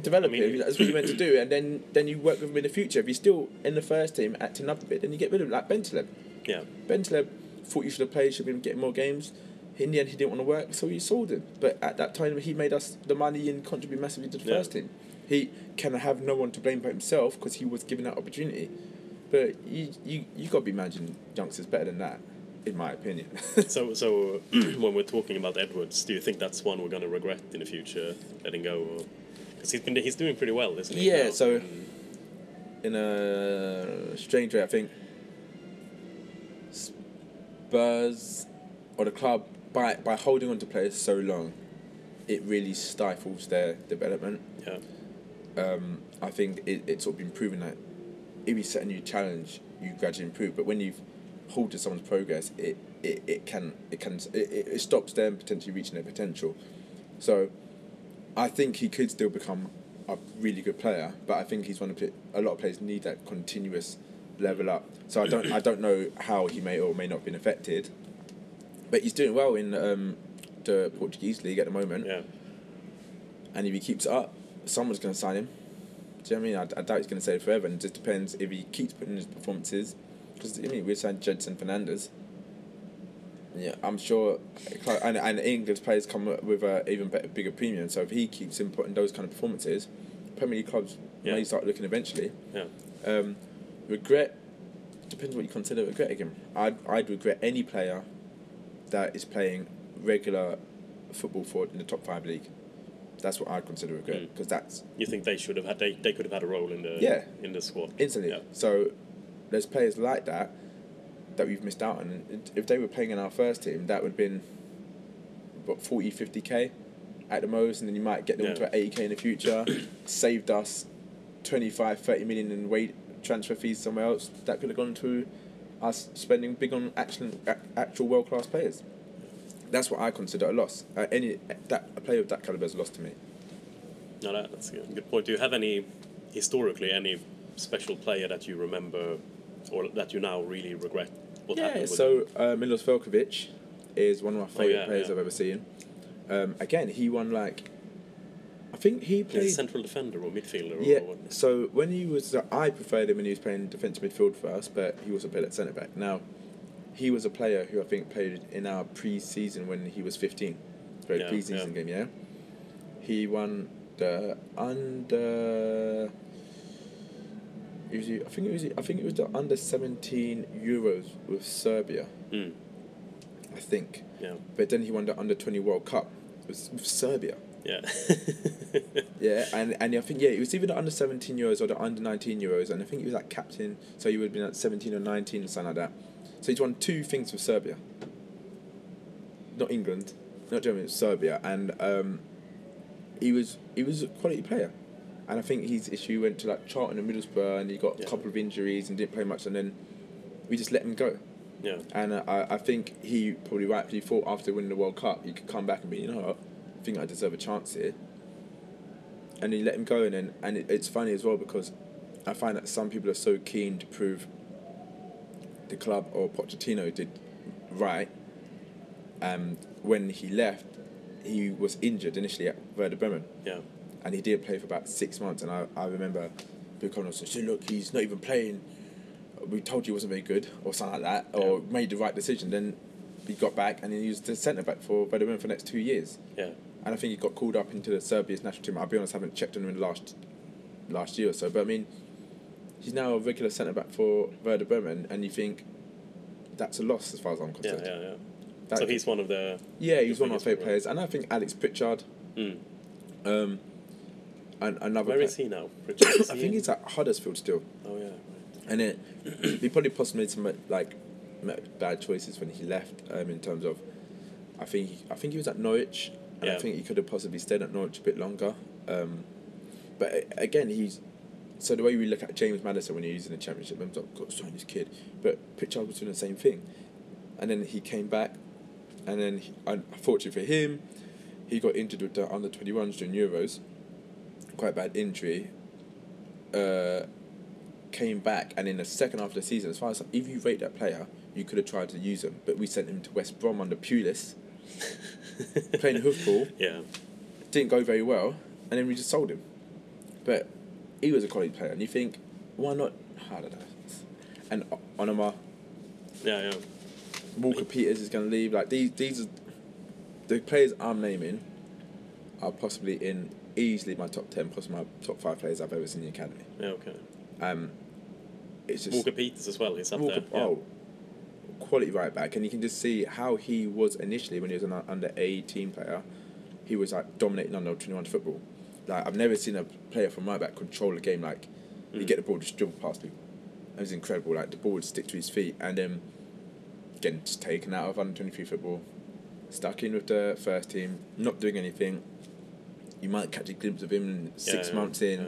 Speaker 3: develop
Speaker 2: I mean,
Speaker 3: him. That's what you meant to do, and then then you work with him in the future. If he's still in the first team acting up a bit, then you get rid of him, like Bentaleb.
Speaker 2: yeah,
Speaker 3: Bentaleb thought you should have played, should have been getting more games. In the end, he didn't want to work, so you sold him. But at that time, he made us the money and contribute massively to the
Speaker 2: Yeah.
Speaker 3: first team. He can have no one to blame but himself because he was given that opportunity. But you, you, you got to be managing youngsters better than that, in my opinion.
Speaker 2: So, so when we're talking about Edwards, do you think that's one we're going to regret in the future, letting go? Because he's been he's doing pretty well, isn't he?
Speaker 3: Yeah,
Speaker 2: now?
Speaker 3: so-
Speaker 2: Mm,
Speaker 3: in a strange way, I think Spurs or the club by by holding on to players so long, it really stifles their development.
Speaker 2: yeah,
Speaker 3: um, I think it, it's sort of been proven that if you set a new challenge, you gradually improve. But when you've halted someone's progress, it, it, it can it can it, it stops them potentially reaching their potential. So, I think he could still become a really good player, but I think he's one of the, a lot of players need that continuous level up. So I don't I don't know how he may or may not have been affected, but he's doing well in um, the Portuguese league at the moment
Speaker 2: yeah,
Speaker 3: and if he keeps up, someone's going to sign him. Do you know what I mean? I, I doubt he's going to stay forever, and it just depends if he keeps putting in his performances. Because I mean, we signed Gedson Fernandes. Yeah, I'm sure, and, and England's players come with a even better, bigger premium. So if he keeps inputting those kind of performances, Premier League clubs
Speaker 2: Yeah.
Speaker 3: may start looking eventually.
Speaker 2: yeah,
Speaker 3: Um, regret depends what you consider regret again. I'd I'd regret any player that is playing regular football for in the top five league. That's what I'd consider a good
Speaker 2: mm.
Speaker 3: because that's
Speaker 2: You think they should have had they, they could have had a role in the
Speaker 3: Yeah.
Speaker 2: in the squad
Speaker 3: instantly.
Speaker 2: Yeah.
Speaker 3: So there's players like that that we've missed out on. And If they were playing in our first team, that would have been what 40, 50 k at the most, and then you might get them
Speaker 2: Yeah.
Speaker 3: to 80k in the future. Saved us 25, 30 million in wage transfer fees somewhere else. That could have gone to us spending big on actual actual world class players. That's what I consider a loss. Uh, any that a player of that caliber is a loss to me.
Speaker 2: No, that's a good point. Do you have any historically any special player that you remember or that you now really regret what
Speaker 3: Yeah,
Speaker 2: happened
Speaker 3: so uh, Milos Veljkovic is one of my favourite
Speaker 2: yeah,
Speaker 3: players
Speaker 2: yeah.
Speaker 3: I've ever seen. Um, again, he won like, I think he
Speaker 2: He's
Speaker 3: played.
Speaker 2: central defender or midfielder
Speaker 3: Yeah,
Speaker 2: what?
Speaker 3: so when he was, I preferred him when he was playing defensive midfield for us, but he also played at centre back. Now, he was a player who I think played in our pre-season when he was fifteen, played
Speaker 2: Yeah,
Speaker 3: pre-season
Speaker 2: yeah.
Speaker 3: game. Yeah, he won the under. It was, I think it was. I think it was the under seventeen Euros with Serbia.
Speaker 2: Mm,
Speaker 3: I think.
Speaker 2: yeah,
Speaker 3: But then he won the under twenty World Cup. It was with Serbia.
Speaker 2: yeah.
Speaker 3: Yeah, and, and I think yeah, it was either the under seventeen Euros or the under nineteen Euros, and I think he was like captain, so he would have been at seventeen or nineteen something like that. So he's won two things with Serbia. Not England, not Germany, Serbia, and um, he was he was a quality player, and I think his issue went to like Charlton and Middlesbrough, and he got
Speaker 2: Yeah.
Speaker 3: a couple of injuries and didn't play much, and then we just let him go.
Speaker 2: yeah,
Speaker 3: And uh, I, I think he probably rightfully thought after winning the World Cup, he could come back and be, you know what, I think I deserve a chance here. And he let him go, and then, and it, it's funny as well because I find that some people are so keen to prove the club or Pochettino did right Um, when he left, he was injured initially at Werder Bremen,
Speaker 2: Yeah.
Speaker 3: and he didn't play for about six months. And I, I remember Bill Connell said, "Look, he's not even playing. We told you he wasn't very good, or something like that, or
Speaker 2: Yeah.
Speaker 3: made the right decision." Then he got back, and he was the centre back for Werder Bremen for the next two years.
Speaker 2: Yeah.
Speaker 3: And I think he got called up into the Serbia's national team. I'll be honest, I haven't checked on him in the last last year or so. But I mean, he's now a regular centre back for Werder Bremen, and you think that's a loss as far as I'm concerned.
Speaker 2: Yeah. Yeah.
Speaker 3: That-
Speaker 2: so he's one of the.
Speaker 3: yeah, he's one of my favourite players, and I think Alex Pritchard,
Speaker 2: Mm.
Speaker 3: um, and another.
Speaker 2: Where
Speaker 3: player-
Speaker 2: is he now? Richard? Is
Speaker 3: I
Speaker 2: he
Speaker 3: think
Speaker 2: in-
Speaker 3: he's at Huddersfield still,
Speaker 2: Oh yeah. Right.
Speaker 3: and it he probably possibly made some like bad choices when he left. Um, in terms of, I think he, I think he was at Norwich, and I think he could have possibly stayed at Norwich a bit longer. Um, but again, he's so the way we look at James Maddison when he was in the championship, I'm like, to sign this kid. But Pritchard was doing the same thing, and then he came back, and then he, unfortunately for him, he got injured with the under twenty ones during Euros, quite bad injury. Uh, came back, and in the second half of the season, as far as if you rate that player, you could have tried to use him, but we sent him to West Brom under Pulis, playing hoofball
Speaker 2: Yeah.
Speaker 3: didn't go very well, and then we just sold him. But he was a quality player, and you think, why not? I don't know. And Onomah,
Speaker 2: Yeah. Yeah.
Speaker 3: Walker Peters is going to leave. Like these, these are the players I'm naming are possibly in easily my top ten, possibly my top five players I've ever seen in the academy.
Speaker 2: Yeah. Okay.
Speaker 3: Um, it's just
Speaker 2: Walker Peters as well. He's up
Speaker 3: Walker,
Speaker 2: there. Yeah.
Speaker 3: oh, quality right back, and you can just see how he was initially when he was an under eighteen player. He was like dominating under twenty one football. Like I've never seen a player from right back control a game like he
Speaker 2: Mm.
Speaker 3: get the ball just dribble past people. It was incredible. Like the ball would stick to his feet, and then getting just taken out of under twenty three football, stuck in with the first team, not doing anything. You might catch a glimpse of him six
Speaker 2: Yeah,
Speaker 3: months in
Speaker 2: yeah.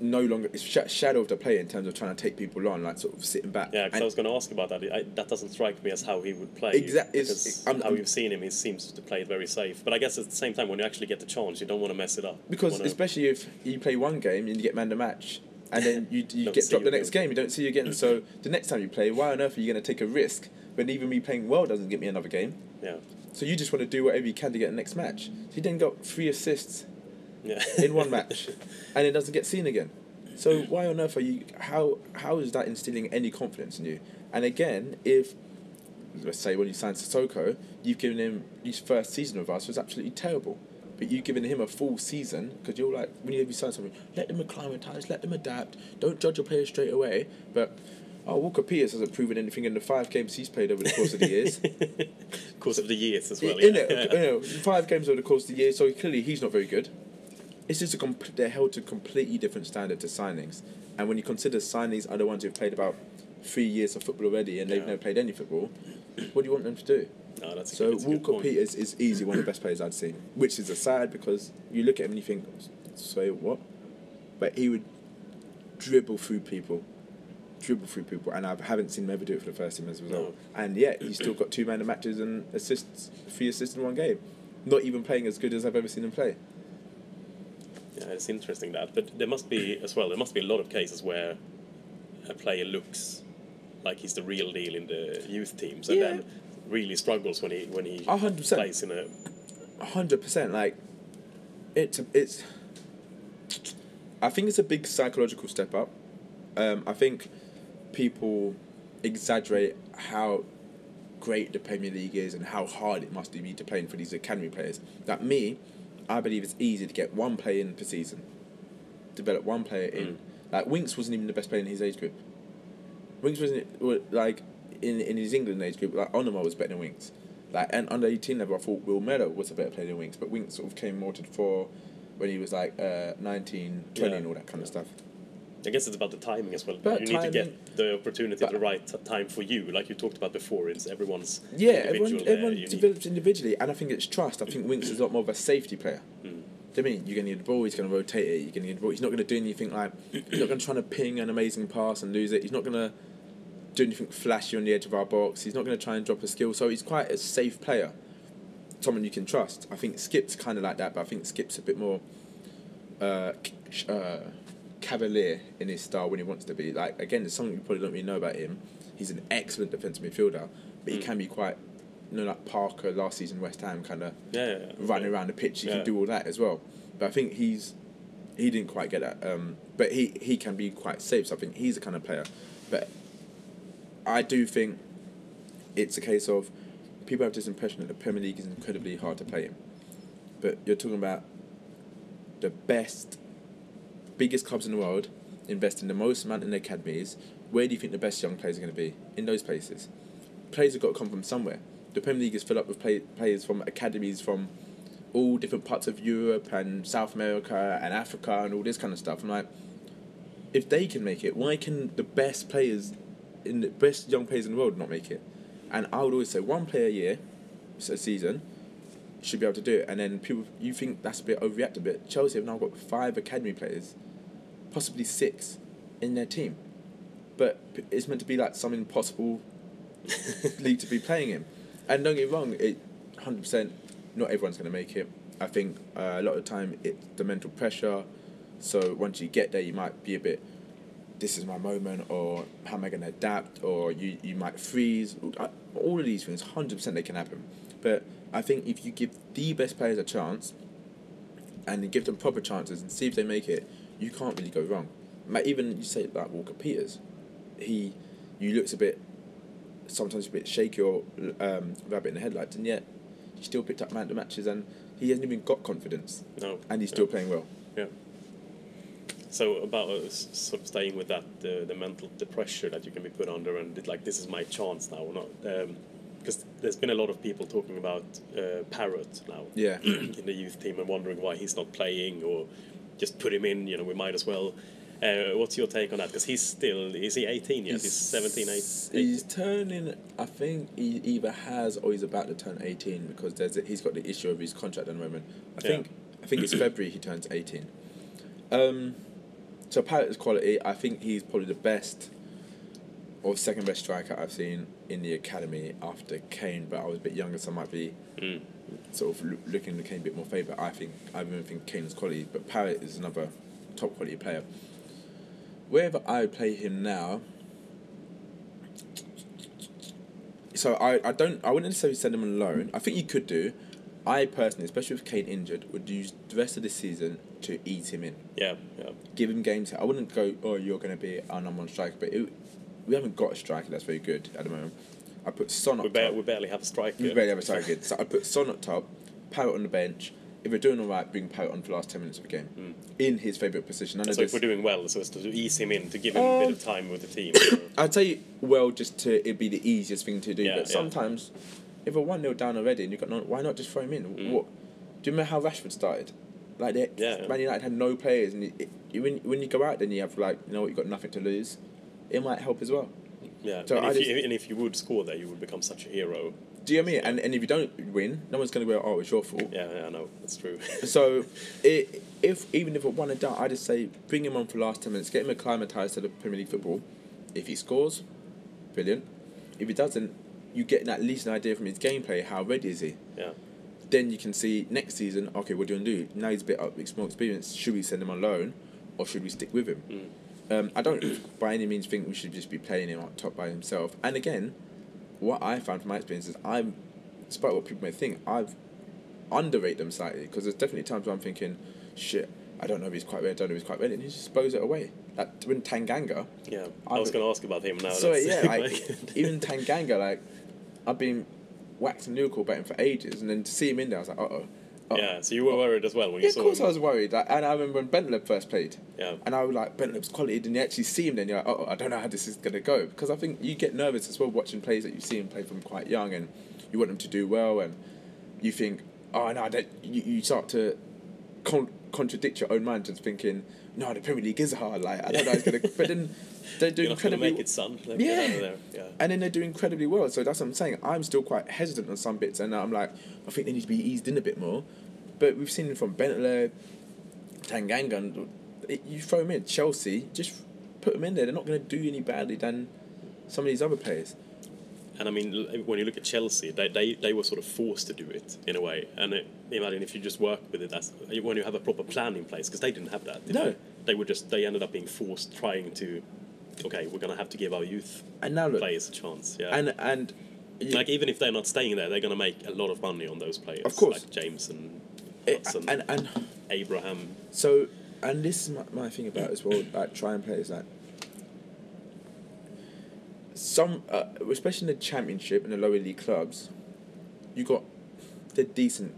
Speaker 3: No longer it's sh- shadow of the player in terms of trying to take people on, like sort of sitting back.
Speaker 2: Yeah, because I was going to ask about that. I, that doesn't strike me as how he would play.
Speaker 3: Exactly.
Speaker 2: Because
Speaker 3: I'm-
Speaker 2: how
Speaker 3: I'm-
Speaker 2: you've seen him, he seems to play it very safe. But I guess at the same time, when you actually get the chance, you don't want to mess it up.
Speaker 3: Because
Speaker 2: wanna-
Speaker 3: especially if you play one game and you get man the match, and then you you get dropped the next game, you don't see you again. so the next time you play, why on earth are you going to take a risk when even me playing well doesn't get me another game?
Speaker 2: yeah,
Speaker 3: So you just want to do whatever you can to get the next match. So he then got three assists
Speaker 2: yeah.
Speaker 3: in one match, and it doesn't get seen again. So why on earth are you? How how is that instilling any confidence in you? And again, if let's say when you signed Sissoko, you've given him his first season with us was absolutely terrible, but you've given him a full season because you're like when you have you sign something, let them acclimatise, let them adapt, don't judge a player straight away. But oh, Walker Peters hasn't proven anything in the five games he's played over the course of the years.
Speaker 2: course of the years as well.
Speaker 3: In
Speaker 2: yeah.
Speaker 3: it, you know, five games over the course of the year, so clearly he's not very good. It's just a comp- they're held to completely different standard to signings, and when you consider signings are the ones who've played about three years of football already and they've
Speaker 2: Yeah.
Speaker 3: never played any football, what do you want them to do?
Speaker 2: No, that's a,
Speaker 3: So
Speaker 2: that's
Speaker 3: Walker Peters is easy one of the best players I'd seen, which is a sad because you look at him and you think, so what? But he would dribble through people, dribble through people, and I haven't seen him ever do it for the first team as a result.
Speaker 2: No.
Speaker 3: And yet he's still got two man of matches and assists, three assists in one game. Not even playing as good as I've ever seen him play.
Speaker 2: Yeah, it's interesting that, but there must be as well. There must be a lot of cases where a player looks like he's the real deal in the youth teams, and
Speaker 3: Yeah.
Speaker 2: then really struggles when he when he
Speaker 3: hundred percent.
Speaker 2: plays in a
Speaker 3: hundred percent. Like it's it's. I think it's a big psychological step up. Um, I think people exaggerate how great the Premier League is and how hard it must be to play for these academy players. Like me, I believe it's easy to get one player in per season, develop one player in. Like Winks wasn't even the best player in his age group. Winks wasn't like in in his England age group. Like Onomah was better than Winks. Like and under eighteen level, I thought Will Meadow was a better player than Winks, but Winks sort of came more to the fore when he was like uh, 19, 20
Speaker 2: Yeah,
Speaker 3: and all that kind of stuff.
Speaker 2: I guess it's about the timing as well.
Speaker 3: But
Speaker 2: you need to get the opportunity at the right t- time for you, like you talked about before. It's everyone's
Speaker 3: Yeah,
Speaker 2: individual
Speaker 3: everyone, everyone
Speaker 2: unique.
Speaker 3: develops individually, and I think it's trust. I think Winks is a lot more of a safety player.
Speaker 2: Mm.
Speaker 3: Do you mean you're gonna need the ball? He's gonna rotate it. You're gonna need the ball. He's not gonna do anything like. He's not gonna try to ping an amazing pass and lose it. He's not gonna do anything flashy on the edge of our box. He's not gonna try and drop a skill. So he's quite a safe player. Someone you can trust. I think Skipp's kind of like that, but I think Skipp's a bit more uh, uh, cavalier in his style when he wants to be. Like again, it's something you probably don't really know about him. He's an excellent defensive midfielder, but he
Speaker 2: Mm.
Speaker 3: can be quite you know, like Parker last season, West Ham, kind of
Speaker 2: Yeah, yeah, yeah.
Speaker 3: running around the pitch. He can do all that as well. But I think he's he didn't quite get that. Um, but he he can be quite safe. So I think he's the kind of player. But I do think it's a case of people have this impression that the Premier League is incredibly hard to play in. But you're talking about the best, biggest clubs in the world investing the most amount in their academies. Where do you think the best young players are going to be? In those places. Players have got to come from somewhere. The Premier League is filled up with play, players from academies from all different parts of Europe and South America and Africa and all this kind of stuff. I'm like, if they can make it, why can the best players in the best young players in the world not make it? And I would always say one player a year, a season, should be able to do it. And then people, you think that's a bit overreacted a bit. Chelsea have now got five academy players, possibly six, in their team, but it's meant to be like some impossible league to be playing in. And don't get me wrong, it hundred percent, not everyone's going to make it. I think uh, a lot of the time it's the mental pressure. So once you get there, you might be a bit. This is my moment, or how am I going to adapt, or you, you might freeze. All of these things, hundred percent, they can happen. But I think if you give the best players a chance, and give them proper chances and see if they make it, you can't really go wrong. Even you say like Walker Peters, he, you looks a bit, sometimes a bit shaky or um, rabbit in the headlights, and yet he still picked up man matches and he hasn't even got confidence,
Speaker 2: No.
Speaker 3: and he's still
Speaker 2: yeah.
Speaker 3: playing well.
Speaker 2: Yeah. So about uh, sort of staying with that, the the mental, the pressure that you can be put under, and it, like this is my chance now, or not? Because there's been a lot of people talking about uh, Parrott now
Speaker 3: Yeah.
Speaker 2: in the youth team and wondering why he's not playing or just put him in. You know, we might as well. Uh, what's your take on that? Because he's still is he 18 yet? He's, 17, 18.
Speaker 3: He's turning. I think he either has or he's about to turn eighteen because there's a, he's got the issue of his contract at the moment. I
Speaker 2: Yeah.
Speaker 3: think I think it's February he turns eighteen. Um, so is quality. I think he's probably the best or second best striker I've seen in the academy after Kane. But I was a bit younger, so I might be
Speaker 2: Mm.
Speaker 3: Sort of loo- looking at Kane a bit more favour. I think I even think Kane's quality, but Parrott is another top quality player. Wherever I would play him now, so I, I don't I wouldn't necessarily send him on loan. I think you could do. I personally, especially with Kane injured, would use the rest of the season to ease him in,
Speaker 2: Yeah, yeah.
Speaker 3: give him games. I wouldn't go, oh, you're going to be our number one striker, but it, we haven't got a striker that's very good at the moment. I put Son up
Speaker 2: We,
Speaker 3: top.
Speaker 2: we barely have a striker.
Speaker 3: We barely have a striker. so I put Son up top, Parrott on the bench. If we're doing all right, bring Parrott on for the last ten minutes of the game in his favourite position. None
Speaker 2: So if we're doing well, so as to ease him in, to give him a bit
Speaker 3: Um,
Speaker 2: of time with the team.
Speaker 3: I'd say well, just to it'd be the easiest thing to do.
Speaker 2: Yeah,
Speaker 3: but
Speaker 2: yeah.
Speaker 3: sometimes, if we're one 0 down already and you've got no, why not just throw him in? What? Do you remember how Rashford started? Like they,
Speaker 2: Mm. Yeah.
Speaker 3: Man United had no players, and it, it, when when you go out, then you have like you know what, you got nothing to lose. It might help as well.
Speaker 2: Yeah,
Speaker 3: So
Speaker 2: and,
Speaker 3: I
Speaker 2: if
Speaker 3: just-
Speaker 2: you, and if you would score there, you would become such a hero.
Speaker 3: Do you know what I mean? And and if you don't win, no one's going to go, oh, it's your fault.
Speaker 2: Yeah, yeah, I know that's true.
Speaker 3: So, it, if even if it one and done, I just say bring him on for the last ten minutes, get him acclimatized to the Premier League football. If he scores, brilliant. If he doesn't, you get at least an idea from his gameplay. How ready is he?
Speaker 2: yeah,
Speaker 3: Then you can see next season. Okay, what do you want to do? Now he's a bit up, more experienced. Should we send him on loan, or should we stick with him? Mm. Um, I don't by any means think we should just be playing him up top by himself. And again, what I found from my experience is I'm, despite what people may think, I've underrate them slightly because there's definitely times where I'm thinking, shit, I don't know if he's quite ready, I don't know if he's quite ready, and he just blows it away. Like when Tanganga,
Speaker 2: yeah. I,
Speaker 3: I
Speaker 2: was going to ask about him now.
Speaker 3: so yeah, like even Tanganga, like I've been waxing lyrical about him for ages, and then to see him in there, I was like, uh oh. Oh.
Speaker 2: yeah. So you were worried as well when
Speaker 3: Yeah,
Speaker 2: you
Speaker 3: of course
Speaker 2: him.
Speaker 3: I was worried. Like, and I remember when Bentaleb first played.
Speaker 2: Yeah.
Speaker 3: And I was like, Bentaleb's quality. Then you actually see him, then you're like, oh, I don't know how this is going to go. Because I think you get nervous as well watching plays that you see him play from quite young and you want them to do well. And you think, oh, no, that, you, you start to con- contradict your own mind just thinking, no, the Premier League is hard. Like, I don't know how it's going to. But then they're doing
Speaker 2: You're not going to
Speaker 3: incredibly
Speaker 2: make it. Let
Speaker 3: yeah.
Speaker 2: Out of there. Yeah.
Speaker 3: And then they're doing incredibly well. So that's what I'm saying. I'm still quite hesitant on some bits, and I'm like, I think they need to be eased in a bit more. But we've seen from Bentley, Tanganga, and it, you throw them in. Chelsea, just put them in there. They're not going to do any badly than some of these other players.
Speaker 2: And I mean, when you look at Chelsea, they, they, they were sort of forced to do it in a way. And it, imagine if you just work with it as when you have a proper plan in place, because they didn't have that. did
Speaker 3: No.
Speaker 2: They? they were just they ended up being forced trying to. Okay, we're gonna have to give our youth
Speaker 3: And now look,
Speaker 2: players a chance. Yeah.
Speaker 3: and and Yeah.
Speaker 2: Like even if they're not staying there, they're going to make a lot of money on those players.
Speaker 3: Of course.
Speaker 2: like James and
Speaker 3: It-
Speaker 2: Watson,
Speaker 3: and and
Speaker 2: Abraham.
Speaker 3: so and this is my, my thing about it as well. Like try and play is that some, uh, especially in the championship and the lower league clubs, you got the decent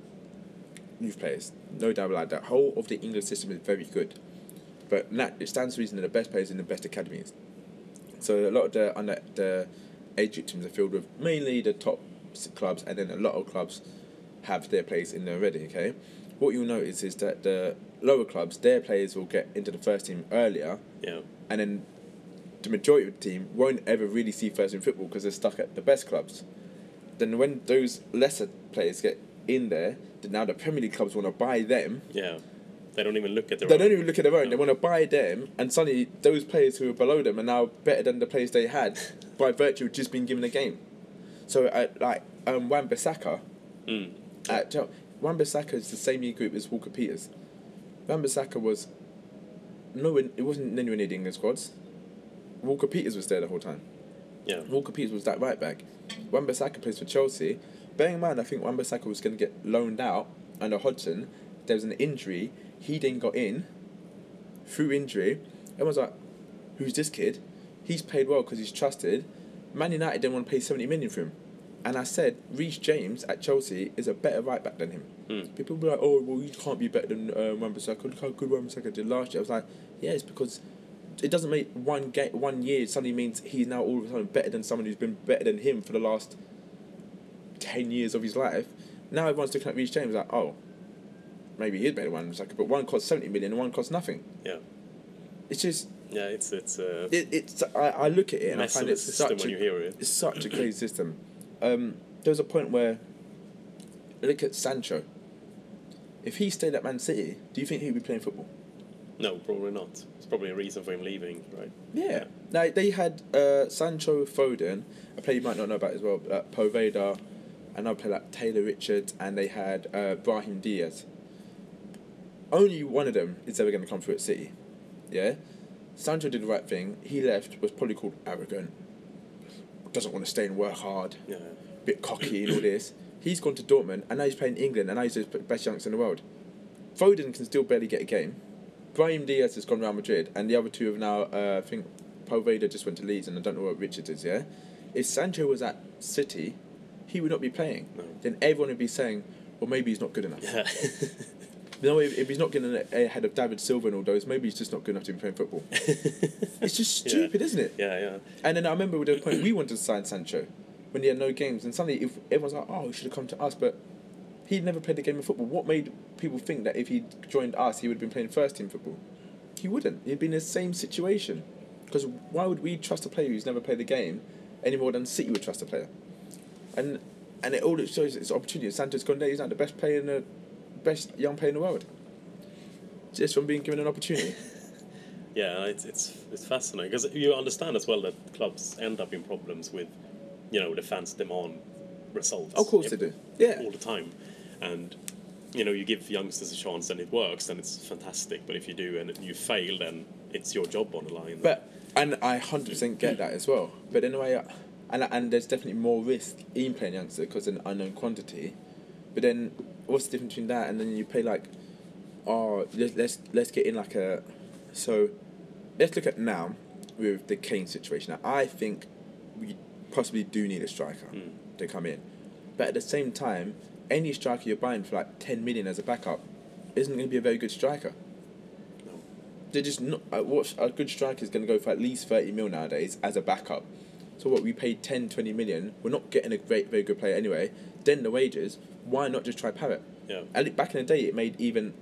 Speaker 3: youth players, no doubt about that. Whole of the English system is very good, but that it stands to reason that the best players in the best academies. So a lot of the under the age group teams are filled with mainly the top clubs, and then a lot of clubs have their players in there already. Okay, what you'll notice is that the lower clubs, their players will get into the first team earlier,
Speaker 2: Yeah,
Speaker 3: and then the majority of the team won't ever really see first team football because they're stuck at the best clubs. Then when those lesser players get in there, then now the Premier League clubs want to buy them.
Speaker 2: yeah. They don't even look at their.
Speaker 3: They
Speaker 2: own.
Speaker 3: don't even look at their own. They want to buy them, and suddenly those players who are below them are now better than the players they had by virtue of just being given a game. So, uh, like um, Wan-Bissaka,
Speaker 2: Mm.
Speaker 3: at Chel- Wan-Bissaka is the same year group as Walker Peters. Wan-Bissaka was no, it wasn't anywhere near the England squads. Walker Peters was there the whole time.
Speaker 2: Yeah,
Speaker 3: Walker Peters was that right back. Wan-Bissaka plays for Chelsea. Bearing in mind, I think Wan-Bissaka was going to get loaned out under Hodgson. There was an injury. He then got in through injury. Everyone's like, "Who's this kid? He's paid well because he's trusted." Man United didn't want to pay seventy million for him, and I said Reece James at Chelsea is a better right back than him.
Speaker 2: Mm.
Speaker 3: People were like, "Oh, well, you can't be better than uh, Wan-Bissaka. Look how good Wan-Bissaka did last year." I was like, "Yeah, it's because." It doesn't make one ga- one year suddenly means he's now all of a sudden better than someone who's been better than him for the last ten years of his life. Now everyone's looking at Reece James like, oh, maybe he is better than Wan-Bissaka, but one costs seventy million and one costs nothing.
Speaker 2: yeah,
Speaker 3: It's just
Speaker 2: yeah. It's it's uh,
Speaker 3: it, it's I, I look at it and I find it such
Speaker 2: when
Speaker 3: a
Speaker 2: you hear it.
Speaker 3: it's such a crazy system. Um, there was a point where look at Sancho. If he stayed at Man City, do you think he'd be playing football?
Speaker 2: No, probably not. It's probably a reason for him leaving, right?
Speaker 3: Yeah. Now they had uh, Sancho, Foden, a player you might not know about as well, but, uh, Poveda, another player like Taylor Richards, and they had uh, Brahim Diaz. Only one of them is ever going to come through at City. Yeah. Sancho did the right thing. He left. Was probably called arrogant. Doesn't want to stay and work hard.
Speaker 2: Yeah,
Speaker 3: Bit cocky and all this. He's gone to Dortmund and now he's playing England and now he's the best youngster in the world. Foden can still barely get a game. Brahim Diaz has gone Real Madrid, and the other two have now. Uh, I think Poveda just went to Leeds, and I don't know what Richards is. Yeah, if Sancho was at City, he would not be playing.
Speaker 2: No.
Speaker 3: Then everyone would be saying, "Well, maybe he's not good enough."
Speaker 2: yeah.
Speaker 3: You know, if, if he's not getting ahead of David Silva and all those, maybe he's just not good enough to be playing football. it's just
Speaker 2: Yeah.
Speaker 3: stupid, isn't it?
Speaker 2: yeah, yeah.
Speaker 3: And then I remember with the point we wanted to sign Sancho when he had no games, and suddenly if everyone's like, "Oh, he should have come to us," but he'd never played a game of football. What made people think that if he joined us, he would have been playing first team football? He wouldn't. He'd be in the same situation. Because why would we trust a player who's never played the game any more than City would trust a player? And and it all it shows is opportunity. Sancho's gone is not the best player in the best young player in the world. Just from being given an opportunity.
Speaker 2: Yeah, it's it's it's fascinating because you understand as well that clubs end up in problems with, you know, the fans demand results.
Speaker 3: Of course they do. Yeah.
Speaker 2: all the time, and you know you give youngsters a chance and it works, then it's fantastic. But if you do and you fail, then it's your job on the line.
Speaker 3: But and I hundred percent get that as well. But in a way, and and there's definitely more risk in playing youngster because an unknown quantity. But then, what's the difference between that and then you play like, oh let's let's let's get in like a, so, let's look at now, with the Kane situation. Now, I think we possibly do need a striker
Speaker 2: Mm.
Speaker 3: to come in, but at the same time, any striker you're buying for like ten million as a backup, isn't going to be a very good striker. They're just not. Uh, what a good striker is going to go for at least thirty mil nowadays as a backup. So what we paid 10, 20 million. We're not getting a great, very good player anyway. Then the wages. Why not just try Parrott?
Speaker 2: yeah,
Speaker 3: And back in the day, it made even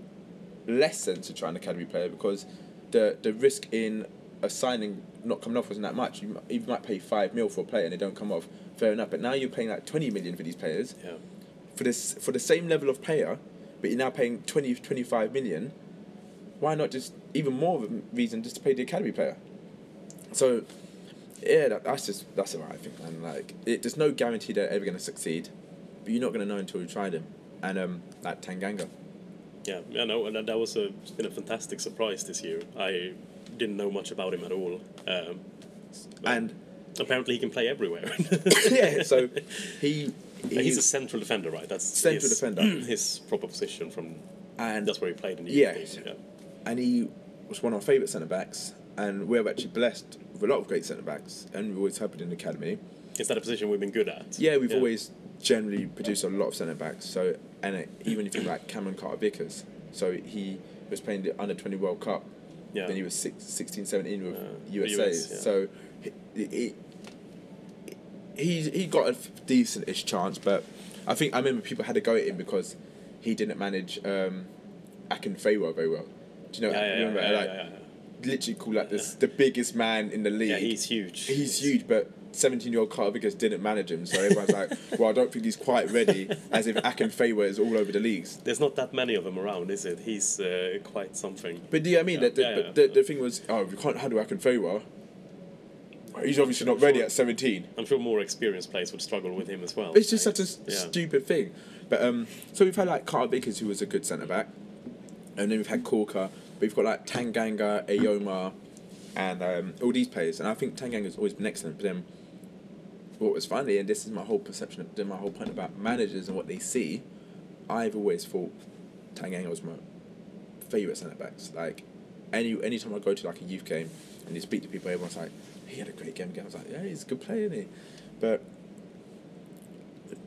Speaker 3: less sense to try an academy player because the the risk in a signing not coming off wasn't that much. You, you might pay five mil for a player and they don't come off. Fair enough. But now you're paying like twenty million for these players
Speaker 2: yeah,
Speaker 3: for this for the same level of player, but you're now paying 20, 25 million. Why not just even more of a reason just to pay the academy player? So, yeah, that, that's just that's what I think, man. Like, it, there's no guarantee they're ever going to succeed, but you're not going to know until you try them. And um, like Tanganga,
Speaker 2: yeah. Yeah, no, and that, that was a been a fantastic surprise this year. I didn't know much about him at all. Um,
Speaker 3: and
Speaker 2: Apparently, he can play everywhere.
Speaker 3: yeah, so he, he
Speaker 2: he's a central defender, right? That's
Speaker 3: Central
Speaker 2: his,
Speaker 3: defender.
Speaker 2: His proper position from.
Speaker 3: and
Speaker 2: That's where he played in the
Speaker 3: Yeah.
Speaker 2: yeah.
Speaker 3: and he was one of our favourite centre backs. And we're actually blessed with a lot of great centre backs, and we've always have it in the academy.
Speaker 2: Is that a position we've been good at?
Speaker 3: Yeah, we've always generally produced a lot of centre backs. So, and it, even if you like Cameron Carter Vickers, so he was playing the under twenty World Cup.
Speaker 2: Yeah.
Speaker 3: Then he was six, 16, 17 with
Speaker 2: Uh,
Speaker 3: USA.
Speaker 2: US, yeah.
Speaker 3: So, he, he he he got a decent-ish chance, but I think I remember people had to go at him because he didn't manage um, Akinfenwa very well. Do you know?
Speaker 2: Yeah,
Speaker 3: remember,
Speaker 2: yeah,
Speaker 3: like,
Speaker 2: yeah, yeah.
Speaker 3: literally called like this the biggest man in the league.
Speaker 2: Yeah, he's huge.
Speaker 3: He's huge, but 17 year old Carter Vickers didn't manage him, so everyone's like, well, I don't think he's quite ready, as if Akinfenwa is all over the leagues.
Speaker 2: There's not that many of them around, is it? He's uh, quite something.
Speaker 3: But do you know what I mean?
Speaker 2: Yeah,
Speaker 3: the, the,
Speaker 2: yeah, yeah.
Speaker 3: the, the thing was, oh, we can't handle Akin. He's obviously not ready at 17.
Speaker 2: I'm sure more experienced players would struggle with him as well.
Speaker 3: It's just such a stupid thing. But um, so we've had like Carter Vickers, who was a good centre back, and then we've had Corker. We've got like Tanganga, Eyoma, and um, all these players. And I think Tanganga's always been excellent. But then, what was funny, and this is my whole perception, of, my whole point about managers and what they see. I've always thought Tanganga was my favourite centre backs. Like any anytime I go to like a youth game and you speak to people, everyone's like, he had a great game again. I was like, yeah, he's a good player, isn't he? But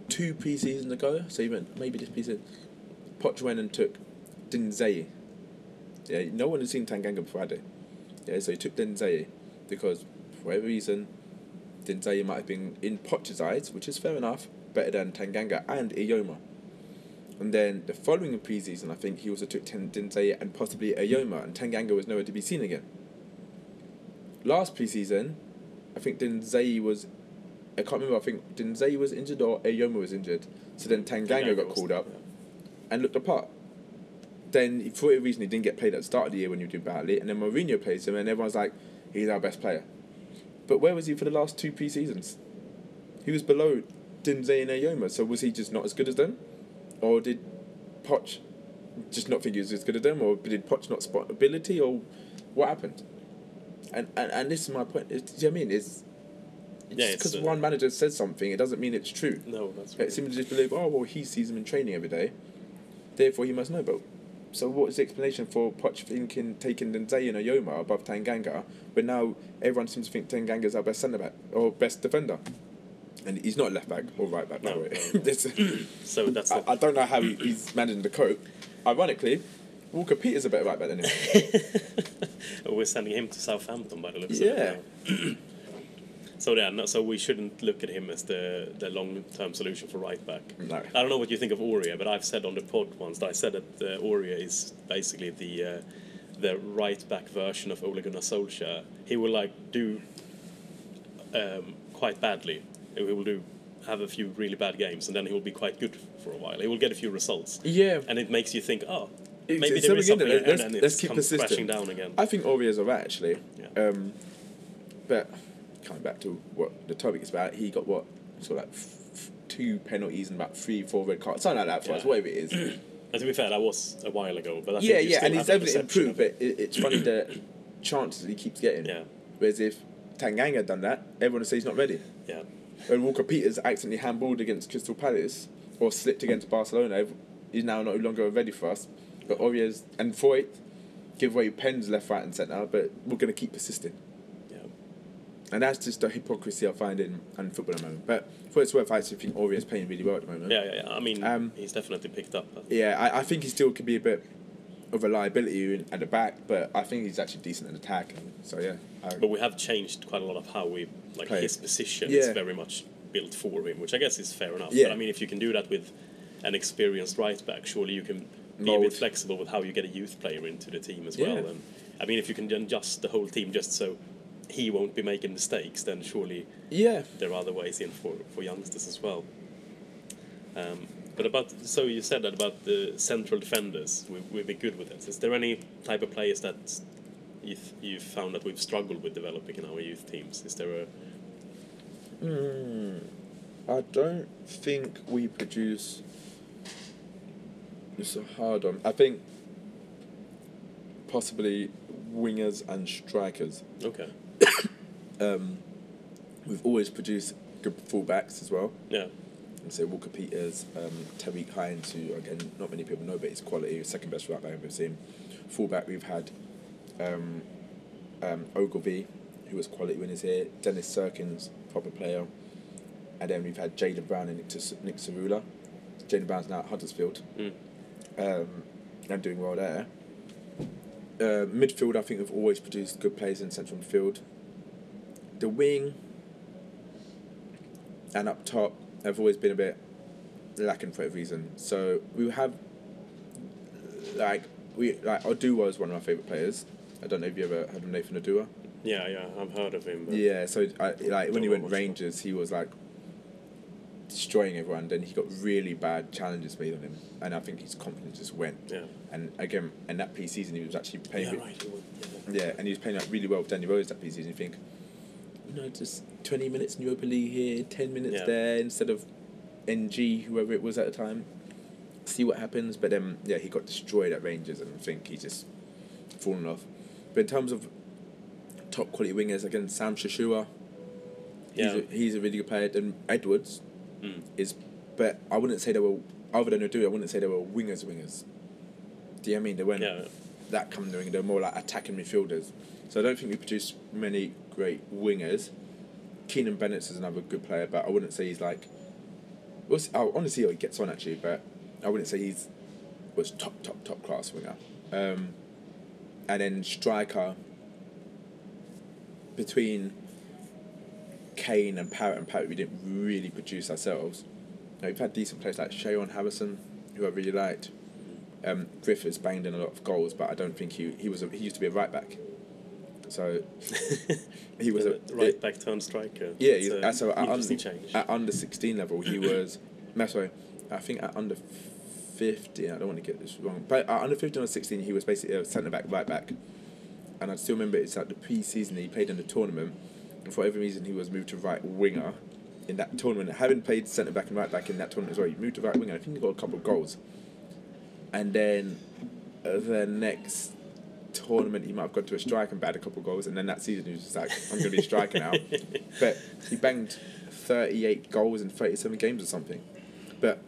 Speaker 3: two pre seasons ago, so even maybe this pre season, Poch went and took Dinzeyi. Yeah, no one had seen Tanganga before? Yeah, so he took Dinzeyi because for whatever reason, Dinzeyi might have been in Poch's eyes, which is fair enough, better than Tanganga and Eyoma. And then the following pre-season, I think he also took Ten- Dinzeyi and possibly Eyoma, and Tanganga was nowhere to be seen again. Last pre-season, I think Dinzeyi was, I can't remember. I think Dinzeyi was injured or Eyoma was injured. So then Tanganga got called up
Speaker 2: yeah.
Speaker 3: and looked apart. Then for whatever reason he didn't get played at the start of the year when you did badly, and then Mourinho plays him, and everyone's like, he's our best player. But where was he for the last two pre-seasons? He was below Dinzeyi and Eyoma, so was he just not as good as them? Or did Poch just not think he was as good as them? Or did Poch not spot ability? Or what happened? And and, and this is my point. It's, do you know what I mean? It's
Speaker 2: Yeah,
Speaker 3: because
Speaker 2: uh,
Speaker 3: one manager says something, it doesn't mean it's true.
Speaker 2: No, that's
Speaker 3: It seems to just believe, oh, well, he sees him in training every day, therefore he must know. But so what is the explanation for Poch thinking taking Dinzeyi and Eyoma above Tanganga, but now everyone seems to think Tanganga is our best centre back or best defender? And he's not left back or right back, by the
Speaker 2: No,
Speaker 3: way.
Speaker 2: no. So that's
Speaker 3: I. I don't know how he's managing to cope. Ironically, Walker Peters a better right back than him.
Speaker 2: We're sending him to Southampton by the looks
Speaker 3: Yeah.
Speaker 2: of it. now. So yeah, no, so we shouldn't look at him as the the long term solution for right back.
Speaker 3: No.
Speaker 2: I don't know what you think of Aurier, but I've said on the pod once that I said that uh, Aurier is basically the uh, the right back version of Ole Gunnar Solskjaer. He will like do um, quite badly. He will do have a few really bad games, and then he will be quite good for a while. He will get a few results.
Speaker 3: Yeah.
Speaker 2: and it makes you think, oh,
Speaker 3: It's-
Speaker 2: maybe
Speaker 3: it's
Speaker 2: there is
Speaker 3: something
Speaker 2: something.
Speaker 3: Let's-
Speaker 2: and then
Speaker 3: let's keep
Speaker 2: crashing down again.
Speaker 3: I think Aurier's alright actually.
Speaker 2: Yeah.
Speaker 3: Um, but coming back to what the topic is about, he got what sort of like f- two penalties and about three, four red cards, something like that for us, whatever it is.
Speaker 2: And to be fair, that was a while ago. But
Speaker 3: yeah, yeah, and he's
Speaker 2: definitely
Speaker 3: improved, but it, it's funny the chances he keeps getting.
Speaker 2: Yeah.
Speaker 3: Whereas if Tanganga had done that, everyone would say he's not ready.
Speaker 2: yeah,
Speaker 3: When Walker Peters accidentally handballed against Crystal Palace or slipped against Barcelona, he's now no longer ready for us. But Aurier's and Foyth give away pens left, right, and centre, but we're going to keep persisting.
Speaker 2: Yeah.
Speaker 3: And that's just the hypocrisy I find in, in football at the moment. But for its worth, I actually think Aurier's playing really well at the moment.
Speaker 2: Yeah, yeah, yeah. I mean,
Speaker 3: Um,
Speaker 2: he's definitely picked up.
Speaker 3: Yeah, I, I think he still could be a bit of a liability in, at the back, but I think he's actually decent at attack. So yeah, I,
Speaker 2: But we have changed quite a lot of how we like
Speaker 3: Play.
Speaker 2: his position is very much built for him, which I guess is fair enough.
Speaker 3: Yeah.
Speaker 2: But I mean, if you can do that with an experienced right back, surely you can be a bit flexible with how you get a youth player into the team as well.
Speaker 3: Yeah.
Speaker 2: And I mean, if you can adjust the whole team just so he won't be making mistakes, then surely
Speaker 3: yeah.
Speaker 2: there are other ways in for, for youngsters as well. Um, but about so you said that about the central defenders, we, we've been good with that. Is there any type of players that you th- you found that we've struggled with developing in our youth teams? Is there a
Speaker 3: Hmm. I don't think we produce. It's a hard one. I think possibly wingers and strikers.
Speaker 2: okay?
Speaker 3: Um, we've always produced good fullbacks as well.
Speaker 2: Yeah.
Speaker 3: And so Walker Peters, um, Tariq Hines, who again not many people know, but he's quality, he's second best right back we've seen. Fullback we've had um, um, Ogilvie, who was quality winners here. Dennis Cirkin, proper player, and then we've had Jayden Brown and Nick, Nick Cerula. Jayden Brown's now at Huddersfield,
Speaker 2: Mm.
Speaker 3: um, and doing well there. Uh, midfield, I think we've always produced good players in central midfield. The wing and up top have always been a bit lacking for a reason. So we have like we like Oduwa is one of my favourite players. I don't know if you ever heard of Nathan Oduwa.
Speaker 2: Yeah, yeah, I've heard of him. but-
Speaker 3: Yeah, so I, like when he went Rangers, he was like destroying everyone. Then he got really bad challenges made on him, and I think his confidence just went.
Speaker 2: Yeah.
Speaker 3: And again, in that pre-season, he was actually playing.
Speaker 2: Yeah,
Speaker 3: with-
Speaker 2: right. yeah.
Speaker 3: yeah, and he was playing like really well with Danny Rose that pre-season. You think, you know, just twenty minutes in Europa League here, ten minutes
Speaker 2: Yeah.
Speaker 3: there instead of N'Jie, whoever it was at the time. See what happens. But then, yeah, he got destroyed at Rangers, and I think he just fallen off. But in terms of top quality wingers, again, Sam Shashoua, he's,
Speaker 2: Yeah.
Speaker 3: a, he's a really good player. And Edwards
Speaker 2: Mm.
Speaker 3: is, but I wouldn't say they were, other than Adu, I wouldn't say they were wingers, wingers. Do you know what I mean? They weren't
Speaker 2: Yeah.
Speaker 3: that kind of wing, they're more like attacking midfielders. So I don't think we produce many great wingers. Keenan Bennett is another good player, but I wouldn't say he's like. We'll see, I want to see how he gets on actually, but I wouldn't say he's was top top top class winger. Um, and then striker between Kane and Parrott and Parrott, we didn't really produce ourselves. Now, we've had decent players like Shayon Harrison, who I really liked. Um, Griffiths banged in a lot of goals, but I don't think he he was a, he used to be a right back. So he was a
Speaker 2: right back turn striker.
Speaker 3: yeah,
Speaker 2: It's
Speaker 3: he's,
Speaker 2: a
Speaker 3: uh, so at, under,
Speaker 2: change.
Speaker 3: at under sixteen level, he was. no, sorry, I think at under fifteen. I don't want to get this wrong, but at under fifteen or sixteen, he was basically a centre back, right back. And I still remember it's like the pre-season he played in the tournament, and for every reason he was moved to right winger in that tournament. Having played centre back and right back in that tournament as well, he moved to right winger. I think he got a couple of goals. And then uh, the next tournament, he might have gone to a strike and bagged a couple of goals. And then that season, he was just like, I'm going to be a striker now. But he banged 38 goals in 37 games or something. But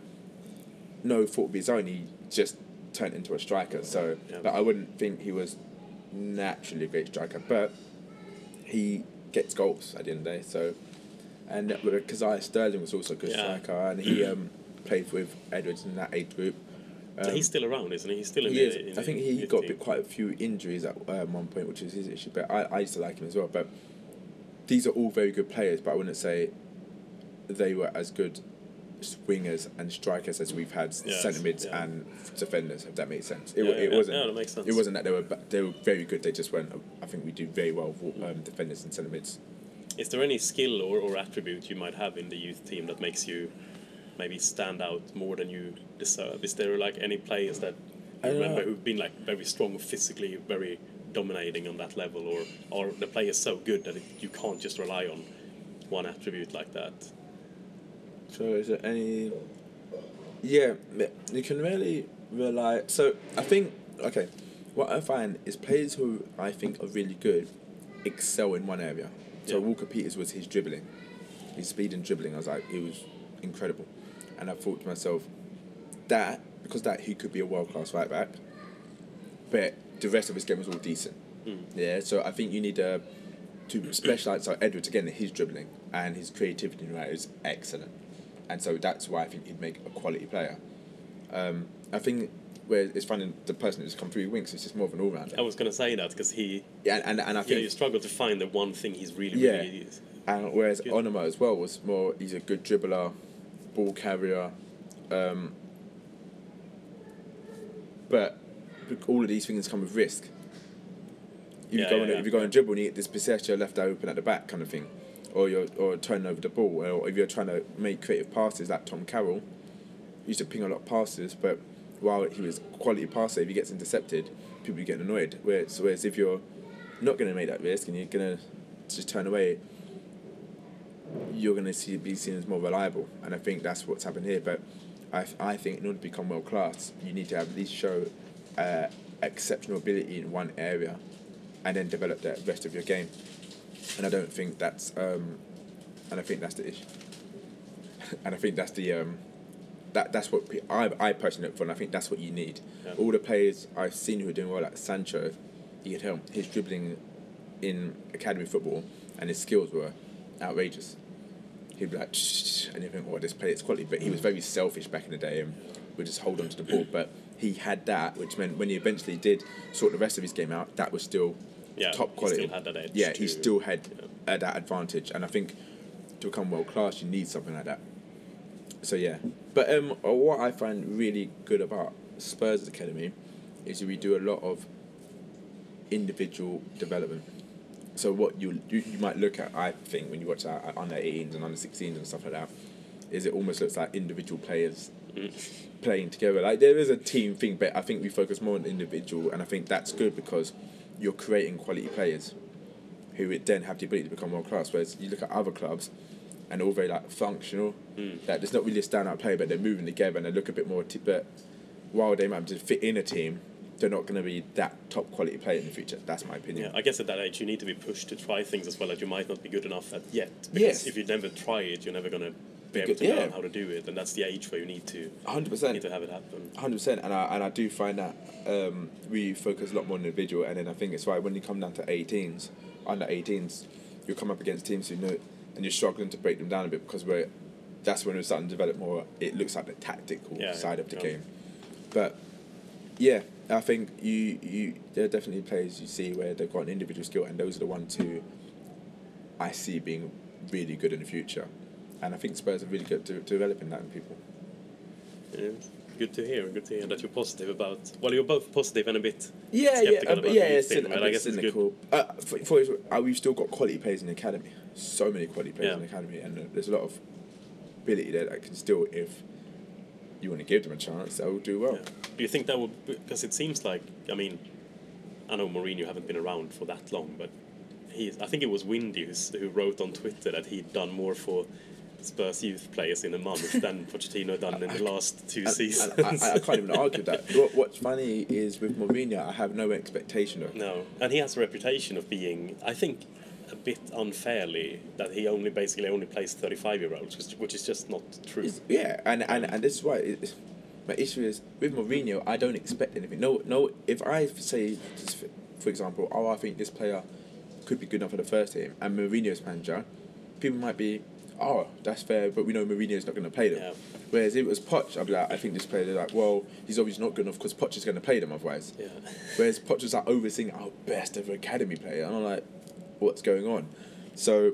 Speaker 3: no fault of his own, he just turned into a striker. So,
Speaker 2: Yeah.
Speaker 3: but I wouldn't think he was naturally a great striker. But he gets goals at the end of the day. So, and Kazaiah Sterling was also a good
Speaker 2: Yeah.
Speaker 3: striker, and he um, played with Edwards in that age group. Um,
Speaker 2: he's still around, isn't he? He's still in
Speaker 3: he
Speaker 2: the.
Speaker 3: is.
Speaker 2: in
Speaker 3: I think he got a bit, quite a few injuries at um, one point, which is his issue. But I, I used to like him as well. But these are all very good players, but I wouldn't say they were as good wingers and strikers as we've had centre mids
Speaker 2: yeah.
Speaker 3: and defenders. If that makes sense, it,
Speaker 2: Yeah,
Speaker 3: it wasn't.
Speaker 2: that makes sense.
Speaker 3: It wasn't that they were they were very good. They just weren't. I think we do very well with um, defenders and centre mids.
Speaker 2: Is there any skill or, or attribute you might have in the youth team that makes you maybe stand out more than you deserve? Is there like any players that you
Speaker 3: Uh,
Speaker 2: remember who've been like very strong physically, very dominating on that level, or are the players so good that it, you can't just rely on one attribute like that?
Speaker 3: So is there any? Yeah, you can really rely. So I think okay, what I find is players who I think are really good excel in one area. So
Speaker 2: Yeah.
Speaker 3: Walker Peters was his dribbling, his speed and dribbling. I was like, it was incredible, and I thought to myself, that because that he could be a world class right back, but the rest of his game was all decent. Yeah, so I think you need a to specialize. So Edwards again, his dribbling and his creativity right is excellent, and so that's why I think he'd make a quality player. Um, I think where it's finding the person who's come through Winks is just more of an all rounder.
Speaker 2: I was gonna say that because he,
Speaker 3: Yeah, and, and I
Speaker 2: yeah,
Speaker 3: think
Speaker 2: you struggle to find the one thing he's really,
Speaker 3: Yeah.
Speaker 2: really is.
Speaker 3: And whereas
Speaker 2: Good.
Speaker 3: Onomah as well was more, he's a good dribbler, ball carrier, um, but all of these things come with risk. If
Speaker 2: Yeah,
Speaker 3: you go
Speaker 2: yeah,
Speaker 3: on,
Speaker 2: yeah.
Speaker 3: if you go and dribble and you get this possession, left open at the back kind of thing, or you're or turning over the ball, or if you're trying to make creative passes like Tom Carroll, he used to ping a lot of passes, but while he was quality passer, if he gets intercepted, people getting annoyed. Whereas, whereas if you're not going to make that risk and you're going to just turn away, you're going to see be seen as more reliable, and I think that's what's happened here. But I, I think in order to become world class, you need to have at least show uh, exceptional ability in one area, and then develop the rest of your game. And I don't think that's um, and I think that's the issue. and I think that's the um, that that's what I I personally look for, and I think that's what you need.
Speaker 2: Yeah.
Speaker 3: All the players I've seen who are doing well, like Sancho, you could tell his dribbling in academy football and his skills were outrageous. He'd be like, shh, and you think, well, this player's quality, but he was very selfish back in the day and would just hold on to the ball. But he had that, which meant when he eventually did sort the rest of his game out, that was still
Speaker 2: Yeah,
Speaker 3: top
Speaker 2: he
Speaker 3: quality.
Speaker 2: still had that edge
Speaker 3: yeah, he still had uh, that advantage, and I think to become world class, you need something like that. So yeah, but um, what I find really good about Spurs Academy is we do a lot of individual development. So what you you, you might look at, I think, when you watch our uh, under 18s and under 16s and stuff like that, is it almost looks like individual players mm. playing together. Like there is a team thing, but I think we focus more on individual, and I think that's good because you're creating quality players who would then have the ability to become world class. Whereas you look at other clubs, and all very like functional. Mm. That there's not really a standout player, but they're moving together and they look a bit more. T- but while they might just fit in a team, they're not going to be that top quality player in the future. That's my opinion.
Speaker 2: Yeah, I guess at that age you need to be pushed to try things as well that you might not be good enough at yet. Because
Speaker 3: Yes.
Speaker 2: if you never try it, you're never gonna be able to
Speaker 3: yeah.
Speaker 2: learn how to do it, and that's the age where you need to
Speaker 3: hundred
Speaker 2: need
Speaker 3: percent.
Speaker 2: to have it happen.
Speaker 3: Hundred percent, and I and I do find that um, we focus a lot more on individual, and then I think it's why when you come down to 18s, under 18s, you come up against teams who know, and you're struggling to break them down a bit because we're, that's when we're starting to develop more. It looks like the tactical
Speaker 2: Yeah,
Speaker 3: side of the
Speaker 2: yeah.
Speaker 3: game, but yeah, I think you you there are definitely players you see where they've got an individual skill, and those are the ones who I see being really good in the future, and I think Spurs are really good to, to developing that in people.
Speaker 2: Yeah. Good to hear. Good to hear that you're positive about. Well, you're both positive and a bit.
Speaker 3: Yeah, yeah, uh,
Speaker 2: about
Speaker 3: yeah,
Speaker 2: the
Speaker 3: it's
Speaker 2: thing,
Speaker 3: cyn-
Speaker 2: but
Speaker 3: a
Speaker 2: I guess
Speaker 3: cynical. Uh, for, for, uh, we've still got quality players in the academy. So many quality players
Speaker 2: Yeah.
Speaker 3: in the academy, and uh, there's a lot of ability there that can still, if you want to give them a chance, they will do well.
Speaker 2: Yeah. Do you think that would? Because it seems like I mean, I know Mourinho haven't been around for that long, but he. I think it was Windy who wrote on Twitter that he'd done more for Spurs youth players in a month than Pochettino done in the last two seasons.
Speaker 3: and I, I can't even argue that. What, what's funny is with Mourinho, I have no expectation of.
Speaker 2: No, and he has a reputation of being, I think, a bit unfairly that he only basically only plays thirty-five-year-olds, which, which is just not true.
Speaker 3: It's- yeah, and, and, and this is why it's, my issue is with Mourinho. I don't expect anything. No, no. If I say, for, for example, oh, I think this player could be good enough for the first team, and Mourinho's manager, people might be, oh, that's fair, but we know Mourinho's not going to play them.
Speaker 2: Yeah.
Speaker 3: Whereas if it was Poch, I'd be like, I think this player, they're like, well, he's obviously not good enough because Poch is going to play them otherwise.
Speaker 2: Yeah.
Speaker 3: Whereas Poch was like overseeing our best ever academy player, and I'm like, what's going on? So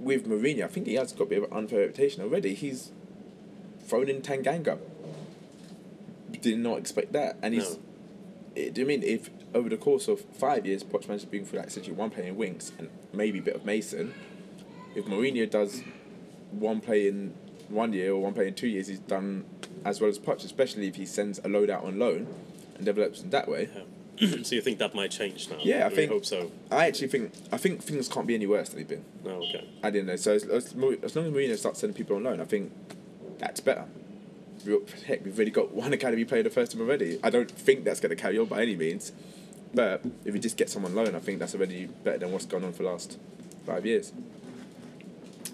Speaker 3: with Mourinho, I think he has got a bit of an unfair reputation already. He's thrown in Tanganga. Did not expect that, and he's.
Speaker 2: No.
Speaker 3: Eh, it, I mean, if over the course of five years, Poch has been through like essentially one player in Winks and maybe a bit of Mason, if Mourinho does one play in one year or one play in two years, he's done as well as Poch, especially if he sends a load out on loan and develops in that way.
Speaker 2: so you think that might change now?
Speaker 3: Yeah, I
Speaker 2: We
Speaker 3: think-
Speaker 2: hope so.
Speaker 3: I actually think I think things can't be any worse than they've been.
Speaker 2: No, okay.
Speaker 3: I didn't know. So as, as, as long as Mourinho starts sending people on loan, I think that's better. Heck, we've already got one academy player the first time already. I don't think that's going to carry on by any means. But if you just get someone loan, I think that's already better than what's gone on for the last five years.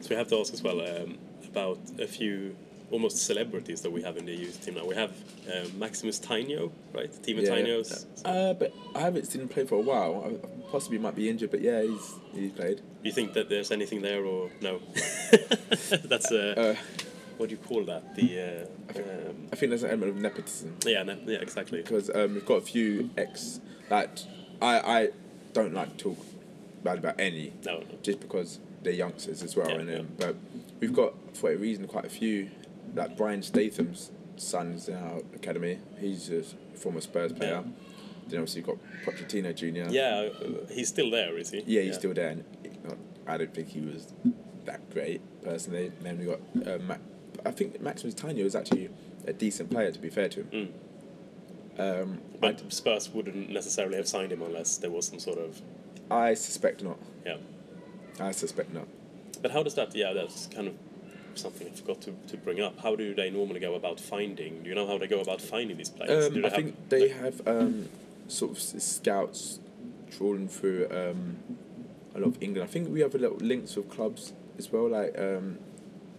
Speaker 2: So we have to ask as well um, about a few almost celebrities that we have in the youth team now. We have um, Maximus Tainio, right? Teemu Tainio's.
Speaker 3: Uh, but I haven't seen him play for a while. I possibly might be injured, but yeah, he's he's played.
Speaker 2: Do you think that there's anything there or no? That's uh,
Speaker 3: Uh,
Speaker 2: what do you call that? The uh, um,
Speaker 3: I think there's an element of nepotism.
Speaker 2: yeah, no, yeah, exactly.
Speaker 3: because um, we've got a few ex like I I don't like to talk bad about any
Speaker 2: No, no.
Speaker 3: just because they're youngsters as well
Speaker 2: Yeah,
Speaker 3: and
Speaker 2: yeah.
Speaker 3: um, but we've got for a reason quite a few like Brian Statham's son's in our academy he's a former Spurs player then obviously you've got Pochettino Junior
Speaker 2: Yeah, uh, he's still there, is he?
Speaker 3: yeah he's still there and I don't think he was that great personally and then we got uh, Ma- I think Maximus Tainio is actually a decent player to be fair to him
Speaker 2: Mm.
Speaker 3: um, I,
Speaker 2: But Spurs wouldn't necessarily have signed him unless there was some sort of
Speaker 3: I suspect not
Speaker 2: yeah.
Speaker 3: I suspect not.
Speaker 2: But how does that? Yeah, that's kind of something I forgot to, to bring up. How do they normally go about finding? Do you know how they go about finding these players?
Speaker 3: Um,
Speaker 2: they
Speaker 3: I think they have um, sort of scouts trawling through um, a lot of England. I think we have a little links with clubs as well, like um,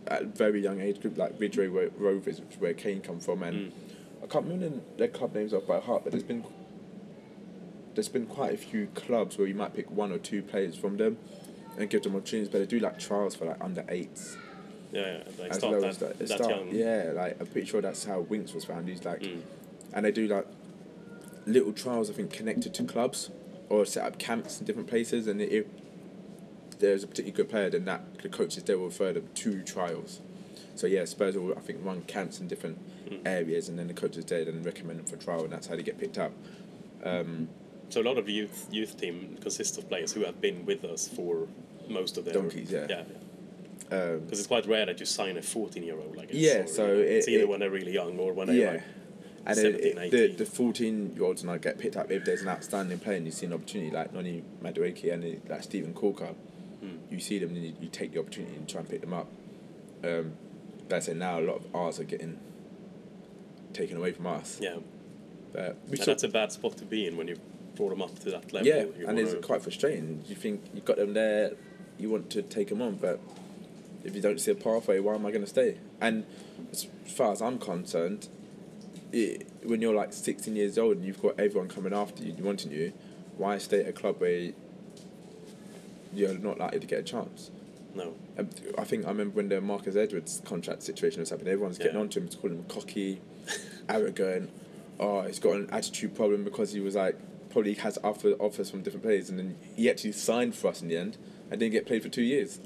Speaker 3: at a very young age group, like Ridgeway Ro- Rovers, which is where Kane come from, and I can't remember their club names off by heart, but there's been there's been quite a few clubs where you might pick one or two players from them and give them opportunities, but they do like trials for like under eights
Speaker 2: Yeah, yeah. They
Speaker 3: as
Speaker 2: start
Speaker 3: low
Speaker 2: that,
Speaker 3: as that.
Speaker 2: That
Speaker 3: start,
Speaker 2: young.
Speaker 3: yeah, like I'm pretty sure that's how Winks was found. He's like,
Speaker 2: Mm.
Speaker 3: and they do like little trials, I think, connected to clubs or set up camps in different places, and if there's a particularly good player, then that the coaches there will refer them to trials. So yeah, Spurs will I think run camps in different
Speaker 2: Mm.
Speaker 3: areas, and then the coaches there then recommend them for trial, and that's how they get picked up. Um,
Speaker 2: So a lot of the youth youth team consists of players who have been with us for most of their
Speaker 3: Donkeys, yeah.
Speaker 2: yeah.
Speaker 3: um,
Speaker 2: Because it's quite rare that you sign a 14 year old. like.
Speaker 3: Yeah, so
Speaker 2: know, it's either
Speaker 3: it-
Speaker 2: when they're really young or when they're
Speaker 3: yeah.
Speaker 2: like
Speaker 3: and
Speaker 2: 17,
Speaker 3: it, the
Speaker 2: 18.
Speaker 3: the fourteen year olds and now get picked up if there's an outstanding player and you see an opportunity like Noni Madueke and like Stephen Corker. You see them and you, you take the opportunity and try and pick them up. Um, that's it. Now a lot of ours are getting taken away from us.
Speaker 2: yeah.
Speaker 3: But
Speaker 2: And that's a bad spot to be in when you've brought them up to that level.
Speaker 3: yeah, and it's quite frustrating. You think you've got them there, you want to take them on, but if you don't see a pathway, why am I going to stay? And as far as I'm concerned, it, when you're like 16 years old and you've got everyone coming after you, wanting you, why stay at a club where you're not likely to get a chance?
Speaker 2: no.
Speaker 3: I think I remember when the Marcus Edwards contract situation was happening, everyone's getting
Speaker 2: Yeah.
Speaker 3: on to him, calling him cocky, arrogant. Oh, he's got an attitude problem because he was like probably has offer, offers from different players, and then he actually signed for us in the end and didn't get played for two years.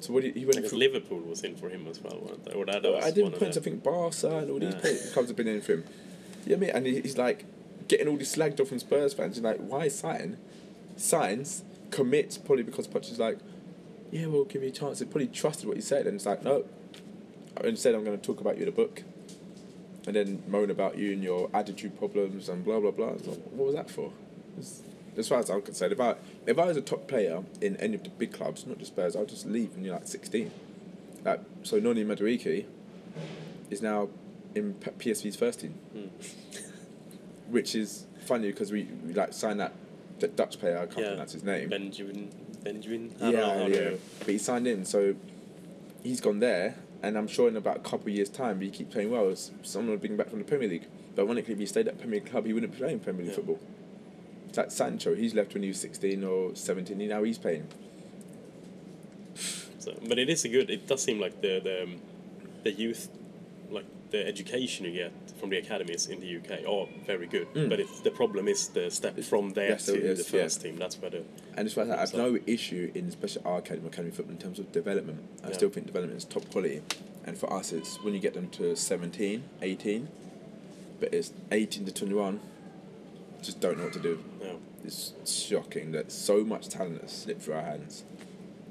Speaker 3: So what he went
Speaker 2: Because
Speaker 3: from?
Speaker 2: Liverpool was in for him as well, weren't they? Or that,
Speaker 3: I didn't point. I think Barca and all these
Speaker 2: Yeah.
Speaker 3: players, clubs have been in for him. Yeah, I mean, and he's like getting all these slagged off from Spurs fans. He's like, why sign? Signs, commits probably because Poch is like, yeah, we'll give you a chance. They probably trusted what he said, and it's like, no. Instead, I'm going to talk about you in a book, and then moan about you and your attitude problems and blah blah blah. Like, what was that for? It's- as far as I'm concerned, if I if I was a top player in any of the big clubs, not just Spurs, I'd just leave when you're like 16. Like so, Noni Madueke is now in PSV's first team, hmm. which is funny because we, we like signed that, that Dutch player. I can't
Speaker 2: Yeah.
Speaker 3: pronounce his name.
Speaker 2: Benjamin. Benjamin? I
Speaker 3: yeah,
Speaker 2: know
Speaker 3: yeah.
Speaker 2: to-
Speaker 3: But he signed in, so he's gone there, and I'm sure in about a couple of years' time, if he keeps playing well. Someone will bring him back from the Premier League. But ironically, if he stayed at Premier League club, he wouldn't be playing Premier League
Speaker 2: Yeah.
Speaker 3: football. It's like Sancho. He's left when he was 16 or 17. and Now he's playing.
Speaker 2: So, but it is a good. It does seem like the the, um, the youth, like the education you get from the academies in the UK are very good.
Speaker 3: Mm.
Speaker 2: But it's the problem is the step from there
Speaker 3: Yes,
Speaker 2: to
Speaker 3: is,
Speaker 2: the
Speaker 3: yeah.
Speaker 2: first team. That's where the
Speaker 3: And it's like I have no issue in especially our academy, academy football in terms of development. I
Speaker 2: Yeah.
Speaker 3: still think development is top quality. And for us, it's when you get them to 17, 18, but it's 18 to 21, just don't know what to do.
Speaker 2: know,
Speaker 3: It's shocking that so much talent has slipped through our hands.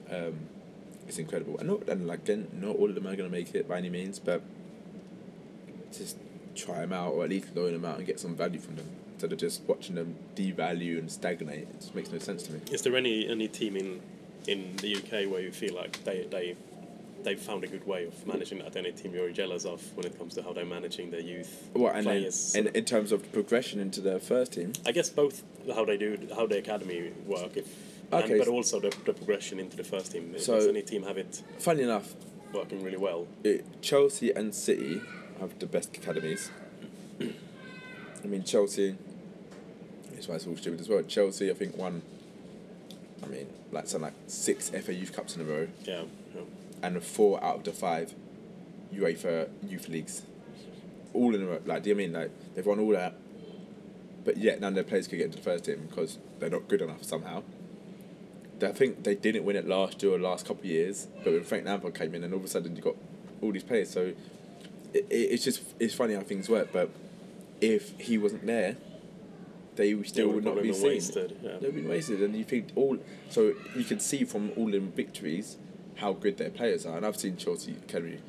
Speaker 3: Um, it's incredible. And, not, and like, again, not all of them are going to make it by any means, but just try them out or at least loan them out and get some value from them instead of just watching them devalue and stagnate. It just makes no sense to me.
Speaker 2: Is there any any team in in the UK where you feel like they they they've found a good way of managing that? Any team you're jealous of when it comes to how they're managing their youth
Speaker 3: What and
Speaker 2: players?
Speaker 3: in, in terms of progression into their first team,
Speaker 2: I guess both how they do how the academy work, if
Speaker 3: Okay.
Speaker 2: and, but also the, the progression into the first team.
Speaker 3: So-
Speaker 2: Does any team have it
Speaker 3: funny enough,
Speaker 2: working really well?
Speaker 3: it, Chelsea and City have the best academies. I mean, Chelsea, that's why it's all stupid as well. Chelsea, I think, won, I mean, like something like six FA Youth Cups in a row
Speaker 2: Yeah. yeah.
Speaker 3: and four out of the five UEFA Youth Leagues. All in a row. Like, do you mean, like, they've won all that, but yet none of their players could get into the first team because they're not good enough somehow. I think they didn't win it last year or last couple of years, but when Frank Lampard came in, and all of a sudden you got all these players. So it, it, it's just it's funny how things work. But if he wasn't there, they still
Speaker 2: would
Speaker 3: not be seen.
Speaker 2: wasted, yeah.
Speaker 3: They've been wasted, and you think all. So you can see from all them victories how good their players are, and I've seen Chelsea Academy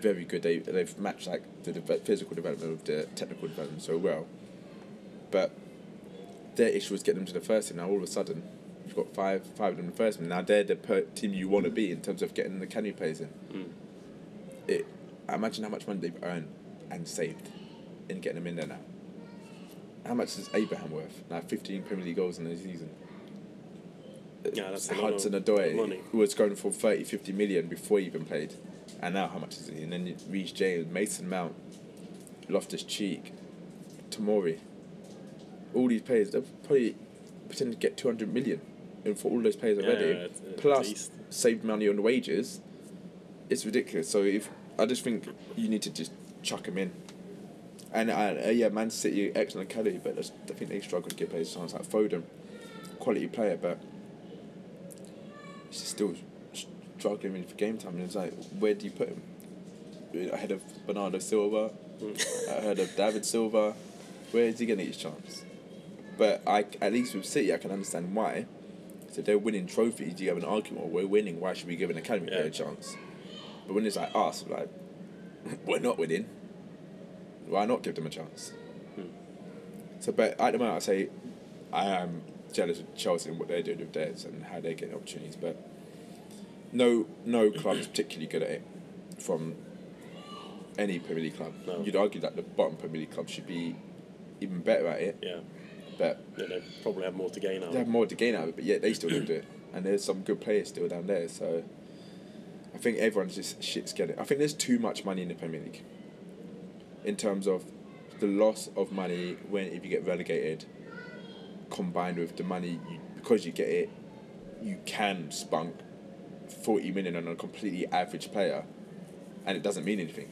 Speaker 3: very good. They they've matched like the deve- physical development with the technical development so well, but their issue was getting them to the first team. Now all of a sudden, you've got five five of them in the first team. Now they're the per- team you want to be in terms of getting the academy players in.
Speaker 2: Mm.
Speaker 3: It, imagine how much money they've earned and saved in getting them in there now. How much is Abraham worth? Like fifteen Premier League goals in a season.
Speaker 2: Yeah, that's
Speaker 3: Hudson
Speaker 2: money.
Speaker 3: who was going for 30, 50 million before he even played, and now how much is he? And then Reece James, Mason Mount, Loftus Cheek, Tomori. All these players, they're probably pretending to get 200 million in for all those players already,
Speaker 2: yeah, at- at
Speaker 3: plus saved money on wages. It's ridiculous. So if I just think you need to just chuck him in. And uh, uh, yeah, Man City excellent academy, but I think they struggle to get players. Sounds like Foden, quality player, but he's still struggling for game time. And it's like, where do you put him? Ahead of Bernardo Silva, ahead of David Silva, where is he getting his chance? But I, at least with City, I can understand why. So if they're winning trophies, you have an argument. Well, we're winning. Why should we give an academy player a chance? But when it's like us, like we're not winning. Why not give them a chance? Hmm. So, but at the moment, I say I am jealous of Chelsea and what they're doing with theirs and how they're getting opportunities. But no, no club is particularly good at it from any Premier League club.
Speaker 2: No.
Speaker 3: You'd argue that the bottom Premier League club should be even better at it,
Speaker 2: Yeah,
Speaker 3: but
Speaker 2: yeah, they probably have more to gain out.
Speaker 3: they have more to gain out of it. But yet they still don't do it, and there's some good players still down there. So I think everyone's just shit scared. I think there's too much money in the Premier League in terms of the loss of money when if you get relegated, combined with the money you, because you get it, you can spunk forty million on a completely average player, and it doesn't mean anything.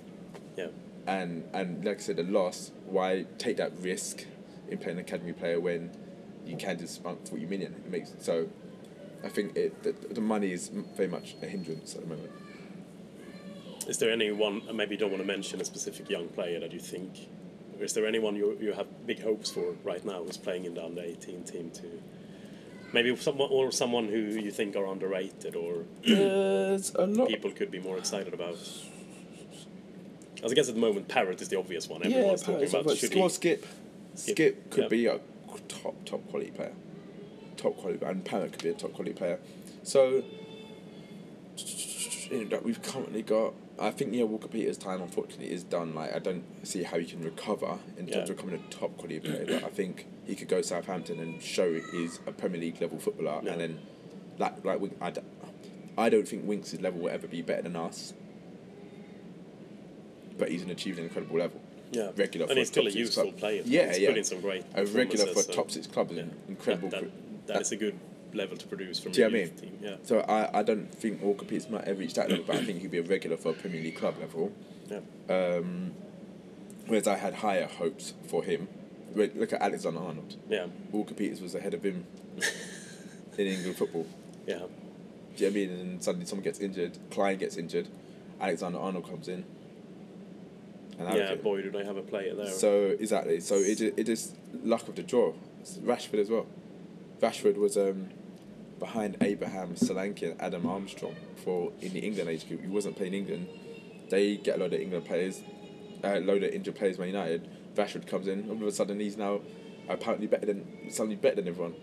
Speaker 2: Yeah,
Speaker 3: And and like I said, the loss. Why take that risk in playing an academy player when you can just spunk forty million? It makes so. I think it the, the money is very much a hindrance at the moment.
Speaker 2: is there anyone? and Maybe you don't want to mention a specific young player that you think, is there anyone you you have big hopes for right now who's playing in the under eighteen team to? Maybe someone or someone who you think are underrated or
Speaker 3: a lot.
Speaker 2: people could be more excited about. As I guess at the moment, Parrott is the obvious one. Everyone's
Speaker 3: Paris,
Speaker 2: talking about
Speaker 3: but
Speaker 2: should
Speaker 3: well,
Speaker 2: he,
Speaker 3: Skipp.
Speaker 2: Skipp,
Speaker 3: Skipp could
Speaker 2: yeah.
Speaker 3: be a top top quality player, top quality, and Parrott could be a top quality player. So that we've currently got. I think yeah, Walker Peters' time unfortunately is done. Like I don't see how he can recover in terms
Speaker 2: Yeah.
Speaker 3: of becoming a top quality player. But I think he could go Southampton and show he's a Premier League level footballer,
Speaker 2: Yeah.
Speaker 3: and then like like I, I don't think Winks' level will ever be better than us. But he's an achieved an incredible level.
Speaker 2: yeah,
Speaker 3: regular
Speaker 2: and he's still a useful
Speaker 3: club.
Speaker 2: player.
Speaker 3: Yeah,
Speaker 2: he's
Speaker 3: yeah.
Speaker 2: put in some great.
Speaker 3: A regular for a top six club is
Speaker 2: Yeah.
Speaker 3: an incredible.
Speaker 2: That, that, that is a good level to produce from
Speaker 3: Do you
Speaker 2: a
Speaker 3: know what I
Speaker 2: youth
Speaker 3: mean?
Speaker 2: team. Yeah,
Speaker 3: So I, I don't think Walker Peters might ever reach that level, but I think he'd be a regular for a Premier League club level.
Speaker 2: yeah,
Speaker 3: Um, whereas I had higher hopes for him. Look at Alexander Arnold.
Speaker 2: yeah,
Speaker 3: Walker Peters was ahead of him in England football.
Speaker 2: yeah.
Speaker 3: Do you know what I mean? And suddenly someone gets injured, Clyne gets injured, Alexander Arnold comes in. And
Speaker 2: Yeah, boy, do they have a player there.
Speaker 3: So exactly. So it it is luck of the draw. It's Rashford as well. Rashford was um, behind Abraham Solanke and Adam Armstrong for in the England age group. He wasn't playing England. They get a load of England players, a load of injured players. Man United. Rashford comes in. All of a sudden, he's now apparently better than suddenly better than everyone.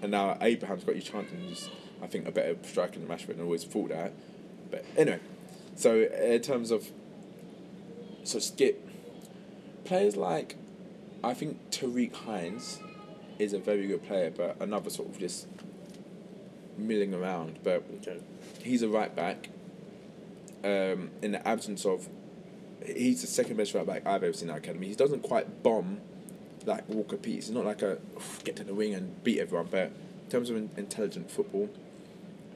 Speaker 3: And now Abraham's got his chance and he's I think a better striker than Rashford. And I always thought that. But anyway, so in terms of so Skipp players like I think Tariq Hines is a very good player, but another sort of just milling around. But
Speaker 2: okay.
Speaker 3: he's a right back. Um, in the absence of, he's the second best right back I've ever seen at academy. He doesn't quite bomb like Walker Peters. He's not like a get to the wing and beat everyone, but in terms of in- intelligent football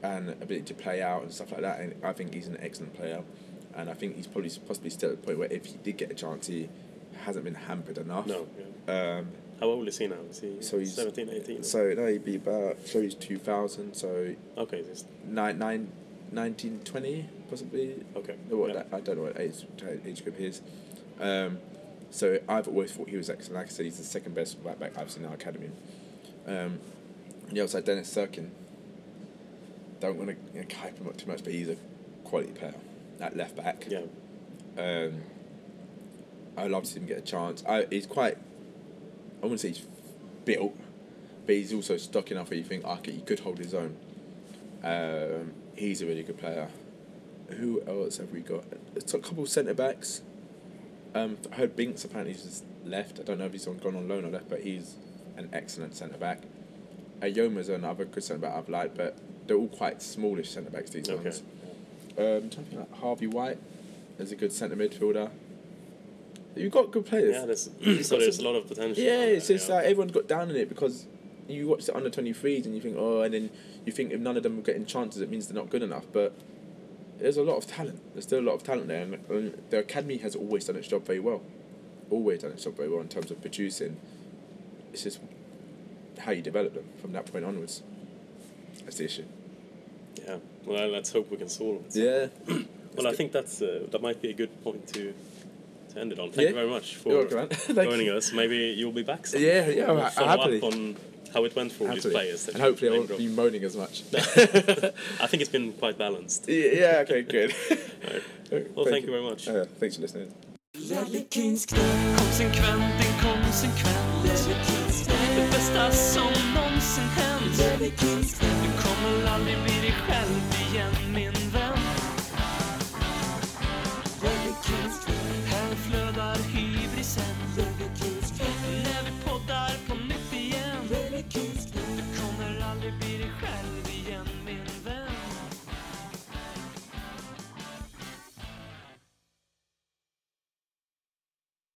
Speaker 3: and ability to play out and stuff like that, and I think he's an excellent player. And I think he's probably possibly still at the point where if he did get a chance, he hasn't been hampered enough.
Speaker 2: No. Yeah.
Speaker 3: Um,
Speaker 2: How old is he now? Is he
Speaker 3: so he's
Speaker 2: 17, 18?
Speaker 3: So no, he'd be about. So he's two thousand. So
Speaker 2: okay, just,
Speaker 3: nine, nine, 1920 possibly.
Speaker 2: okay.
Speaker 3: What
Speaker 2: yeah.
Speaker 3: I don't know what age age group he is. Um, so I've always thought he was excellent. Like I said, he's the second best right back I've seen in our academy. Um, and also Dennis Cirkin. Don't want to you know, hype him up too much, but he's a quality player at left back.
Speaker 2: Yeah.
Speaker 3: Um, I love to see him get a chance. I, he's quite. I wouldn't say he's built, but he's also stock enough where you think, okay, he could hold his own. Um, he's a really good player. Who else have we got? It's a couple of centre backs. Um, I heard Binks apparently just left. I don't know if he's on gone on loan or left, but he's an excellent centre back. Eyoma's another good centre back I've liked, but they're all quite smallish centre backs. These
Speaker 2: Okay.
Speaker 3: ones. Um, I'm trying to think like Harvey White is a good centre midfielder. You've got good players.
Speaker 2: Yeah, there's, so there's a lot of potential.
Speaker 3: Yeah, it's just
Speaker 2: yeah.
Speaker 3: like everyone's got down in it because you watch the under 23s and you think, oh, and then you think if none of them are getting chances, it means they're not good enough. But there's a lot of talent. There's still a lot of talent there, and, and the academy has always done its job very well. Always done its job very well in terms of producing. It's just how you develop them from that point onwards. That's the issue.
Speaker 2: Yeah. Well, let's hope we can solve it.
Speaker 3: Yeah.
Speaker 2: Well, I think that's uh, that might be a good point to to end it on. Thank you very much for
Speaker 3: welcome,
Speaker 2: joining us. Maybe you'll be back. Soon.
Speaker 3: Yeah, yeah,
Speaker 2: We'll
Speaker 3: I-
Speaker 2: follow
Speaker 3: happily.
Speaker 2: up on how it went for all these players.
Speaker 3: And hopefully I won't
Speaker 2: drop.
Speaker 3: be moaning as much.
Speaker 2: I think it's been quite balanced.
Speaker 3: yeah, yeah, okay, good.
Speaker 2: Well, thank you very much.
Speaker 3: Uh, thanks for listening.
Speaker 1: Konsekvent, inkonsekvent Det bästa som någonsin hänt Du kommer aldrig bli dig själv igen min